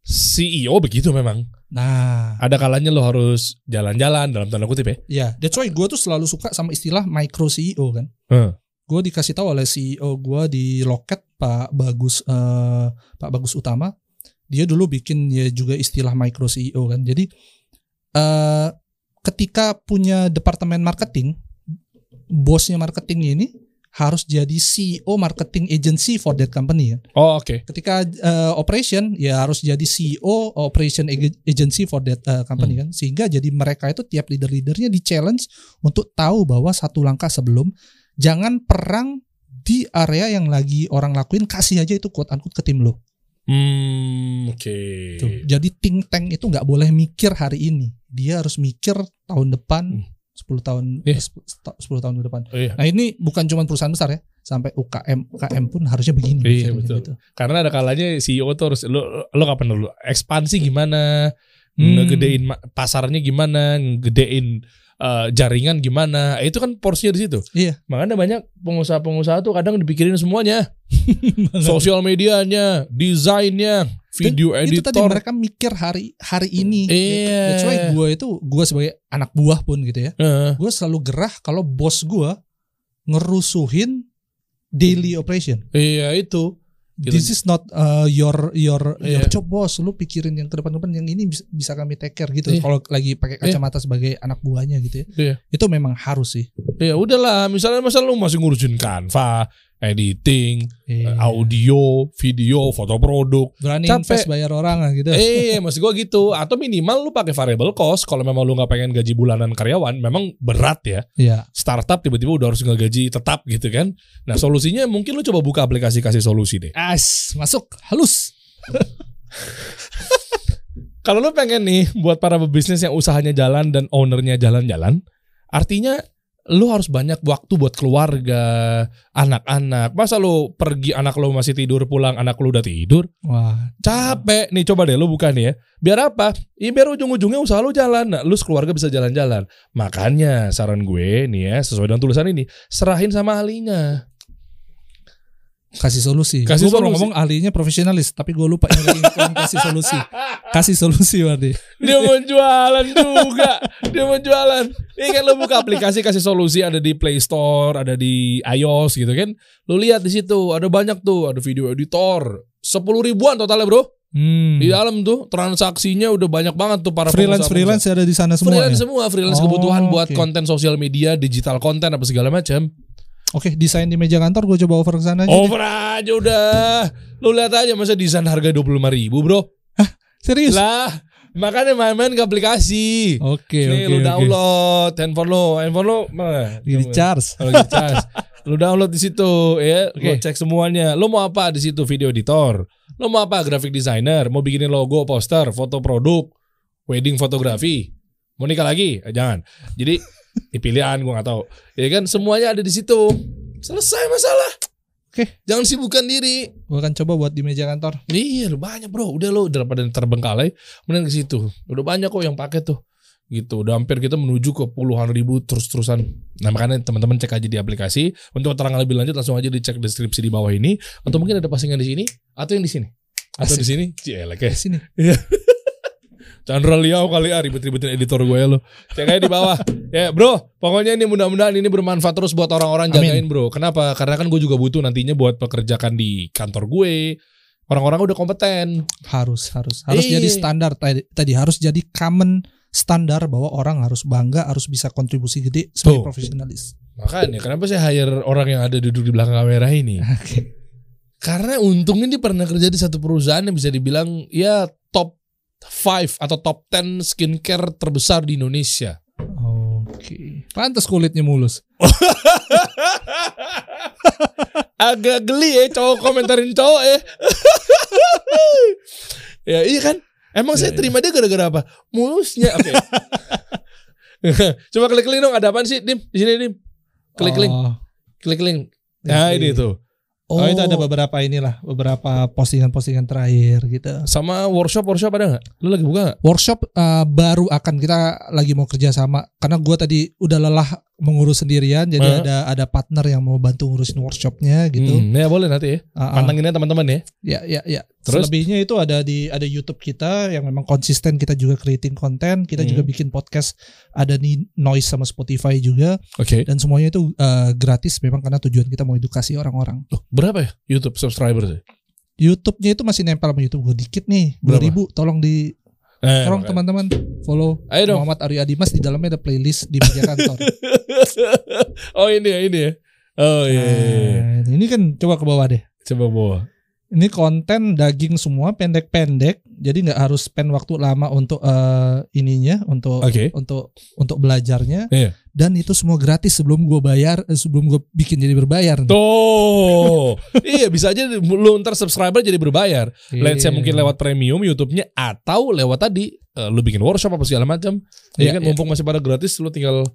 CEO begitu memang. nah Ada kalanya lo harus jalan-jalan dalam tanda kutip ya. ya that's why gue tuh selalu suka sama istilah micro CEO kan Hmm. gue dikasih tahu oleh CEO gue di loket Pak Bagus eh, Pak Bagus Utama dia dulu bikin ya juga istilah micro CEO kan. Jadi eh ketika punya departemen marketing bosnya marketing ini harus jadi CEO marketing agency for that company kan. Oh, oke. ketika eh, operation ya harus jadi CEO operation ag- agency for that eh, company kan. Sehingga jadi mereka itu tiap leader-leadernya di challenge untuk tahu bahwa satu langkah sebelum jangan perang di area yang lagi orang lakuin kasih aja itu quote unquote ke tim lo Hmm, oke. Tuh. jadi think tank itu nggak boleh mikir hari ini dia harus mikir tahun depan 10 tahun Iya. eh, 10 tahun ke depan Oh, iya. nah ini bukan cuma perusahaan besar ya sampai UKM UKM pun harusnya begini Iya, betul. gitu. Karena ada kalanya CEO tuh harus lo lo kapan dulu ekspansi gimana, Hmm. ngegedein pasarnya gimana, ngegedein eh, jaringan gimana. Eh, Itu kan porsinya di situ. Iya. Makanya banyak pengusaha-pengusaha tuh kadang dipikirin semuanya. [LAUGHS] Sosial medianya, desainnya, video Dan itu tadi editor. mereka mikir hari hari ini. Iya. That's why gue itu gue sebagai anak buah pun gitu ya. Eh, Gue selalu gerah kalau bos gue ngerusuhin daily operation. iya itu. Gitu. This is not uh, your your your Iya. job bos. Lu pikirin yang ke depan-depan yang ini bisa, bisa kami take care gitu. Iya. Kalau lagi pakai Iya. kacamata sebagai anak buahnya gitu ya. Iya. Itu memang harus sih. Ya udahlah, misalnya masa lu masih ngurusin Canva, editing, Iya. audio, video, foto produk. Berani Capek. invest bayar orang gitu. Eh, maksud gua gitu. Atau minimal lu pakai variable cost kalau memang lu nggak pengen gaji bulanan karyawan, memang berat ya. Iya. Startup tiba-tiba udah harus ngegaji tetap gitu kan. Nah, solusinya mungkin lu coba buka aplikasi kasih solusi deh. As masuk halus. [LAUGHS] Kalau lu pengen nih buat para pebisnis yang usahanya jalan dan ownernya jalan-jalan, artinya lu harus banyak waktu buat keluarga, anak-anak. Masa lu pergi anak lu masih tidur pulang, anak lu udah tidur? Wah, Capek nih coba deh lu buka nih ya. Biar apa? Ya biar ujung-ujungnya usaha lu jalan. Nah, lu sekeluarga bisa jalan-jalan. Makanya saran gue nih ya, sesuai dengan tulisan ini, serahin sama ahlinya. Kasih solusi. Kasih Gua solusi. ngomong ahlinya profesionalis, tapi gue lupa yang kasih solusi. Kasih solusi berarti. Dia mau jualan juga. Dia mau jualan. Ini kan lu buka aplikasi kasih solusi ada di Play Store, ada di iOS gitu kan. Lu lihat di situ ada banyak tuh, ada video editor. 10 ribuan totalnya, Bro. Hmm. Di dalam tuh transaksinya udah banyak banget tuh para freelance pengusaha-pengusaha. freelance ada di sana semua. freelance ya? semua freelance Oh, kebutuhan buat oke. konten sosial media digital konten apa segala macam Oke, desain di meja kantor gue coba over ke sana aja. deh. over aja udah. Lu lihat aja masa desain harga dua puluh ribu bro. Serius? lah makanya main-main ke aplikasi. Oke, nih oke, lu oke. download handphone lo handphone lo mana? Di charge. kalau di charge [LAUGHS] lu download di situ ya. Lu Oke. cek semuanya. Lu mau apa di situ? Video editor. Lu mau apa? Graphic designer. Mau bikinin logo poster foto produk wedding fotografi. Mau nikah lagi? Eh, jangan. Jadi dipilihan gue nggak tahu. Ya kan semuanya ada di situ. Selesai masalah. Oke. jangan sibukkan diri. Gue akan coba buat di meja kantor. iya lu banyak bro. Udah lo daripada terbengkalai mending ke situ. Udah banyak kok yang pakai tuh. Gitu. Udah hampir kita menuju ke puluhan ribu terus-terusan. Nah makanya teman-teman cek aja di aplikasi. Untuk keterangan lebih lanjut langsung aja dicek deskripsi di bawah ini. Atau mungkin ada postingan di sini atau yang di sini. Atau di Asik. sini Cielek ya. Di sini. Chandra Liao kali ya ribet-ribetin editor gue lo. Cek aja di bawah. [LAUGHS] ya bro, pokoknya ini mudah-mudahan ini bermanfaat terus buat orang-orang Amin. jagain bro. Kenapa? Karena kan gue juga butuh nantinya buat pekerjakan di kantor gue. Orang-orang udah kompeten. Harus, harus. Harus Iya. jadi standar tadi, tadi harus jadi common standar bahwa orang harus bangga, harus bisa kontribusi gede sebagai Tuh. profesionalis. Makanya kenapa saya hire orang yang ada duduk di belakang kamera ini? [LAUGHS] Oke. Karena untungnya dia pernah kerja di satu perusahaan yang bisa dibilang ya top 5 atau top 10 skincare terbesar di Indonesia. Oke. Pantas kulitnya mulus. [LAUGHS] Agak geli ya cowok komentarin cowok ya. [LAUGHS] ya iya kan. Emang saya Ya, ya. terima dia gara-gara apa? Mulusnya. Oke. [LAUGHS] Coba klik link dong. Ada apaan sih, Dim? Di sini, Dim. Klik link, Oh. klik link. Nah, ini tuh. Oh, itu ada beberapa inilah, beberapa postingan-postingan terakhir gitu. Sama workshop workshop ada nggak? Lu lagi buka nggak? Workshop eh, baru akan kita lagi mau kerja sama karena gua tadi udah lelah mengurus sendirian, jadi Hah? ada ada partner yang mau bantu ngurusin workshopnya gitu. Hmm, ya boleh nanti ya. Ah, ah. Pantanginnya teman-teman ya. Ya, ya, ya. Terus? Selebihnya itu ada di ada YouTube kita yang memang konsisten kita juga creating konten, kita juga Hmm. bikin podcast, ada di Noise sama Spotify juga Oke. dan semuanya itu eh, gratis memang karena tujuan kita mau edukasi orang-orang. Loh, berapa ya YouTube subscriber sih? YouTube-nya itu masih nempel sama YouTube gue dikit nih, Berapa? 2000 tolong di Eh, tolong teman-teman follow Ayo dong. Muhammad Arya Dimas di dalamnya ada playlist di meja kantor. [LAUGHS] oh ini ya, ini ya. Oh iya. iya, iya. Nah, ini kan coba ke bawah deh. Coba bawa. Ini konten daging semua pendek-pendek, jadi nggak harus spend waktu lama untuk eh, ininya, untuk Oke. untuk untuk belajarnya. Iya. Dan itu semua gratis sebelum gue bayar, eh, sebelum gue bikin jadi berbayar. Tuh. [LAUGHS] iya bisa aja lu ntar subscriber jadi berbayar. Let's say Iya. mungkin lewat premium YouTube-nya atau lewat tadi eh, lu bikin workshop apa segala macam. Ya Iya, kan iya. mumpung masih pada gratis lu tinggal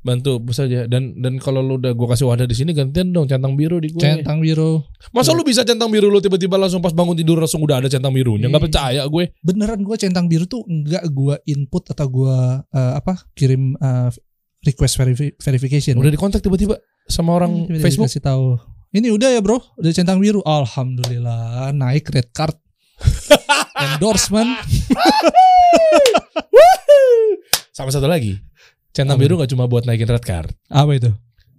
bantu saja dan dan kalau lu udah gua kasih wadah di sini gantian dong centang biru di gue. centang biru. Masa lu bisa centang biru lu tiba-tiba langsung pas bangun tidur langsung udah ada centang birunya? Nggak Iya. percaya gue. Beneran gue centang biru tuh nggak gue input atau gue eh, apa kirim eh, request verifi- verification. Udah dikontak tiba-tiba sama orang Tiba-tiba Facebook. dikasih tahu. Ini udah ya bro, udah centang biru. Alhamdulillah naik red card. [LAUGHS] Endorsement. Sama satu lagi. Centang Apa? biru nggak cuma buat naikin red card. Apa itu?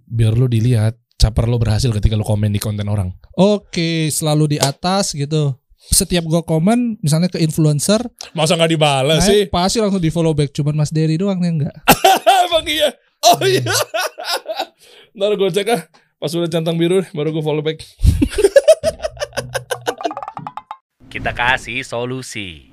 Biar lu dilihat caper lu berhasil ketika lu komen di konten orang. Oke, selalu di atas gitu. Setiap gua komen, misalnya ke influencer, Masa nggak dibalas sih? naik, pasti langsung di follow back. Cuman Mas Dery doang yang enggak. [LAUGHS] Emang iya. Oh iya. [LAUGHS] Ntar gue cek ah. Pas udah centang biru baru gue follow back. [LAUGHS] Kita kasih solusi.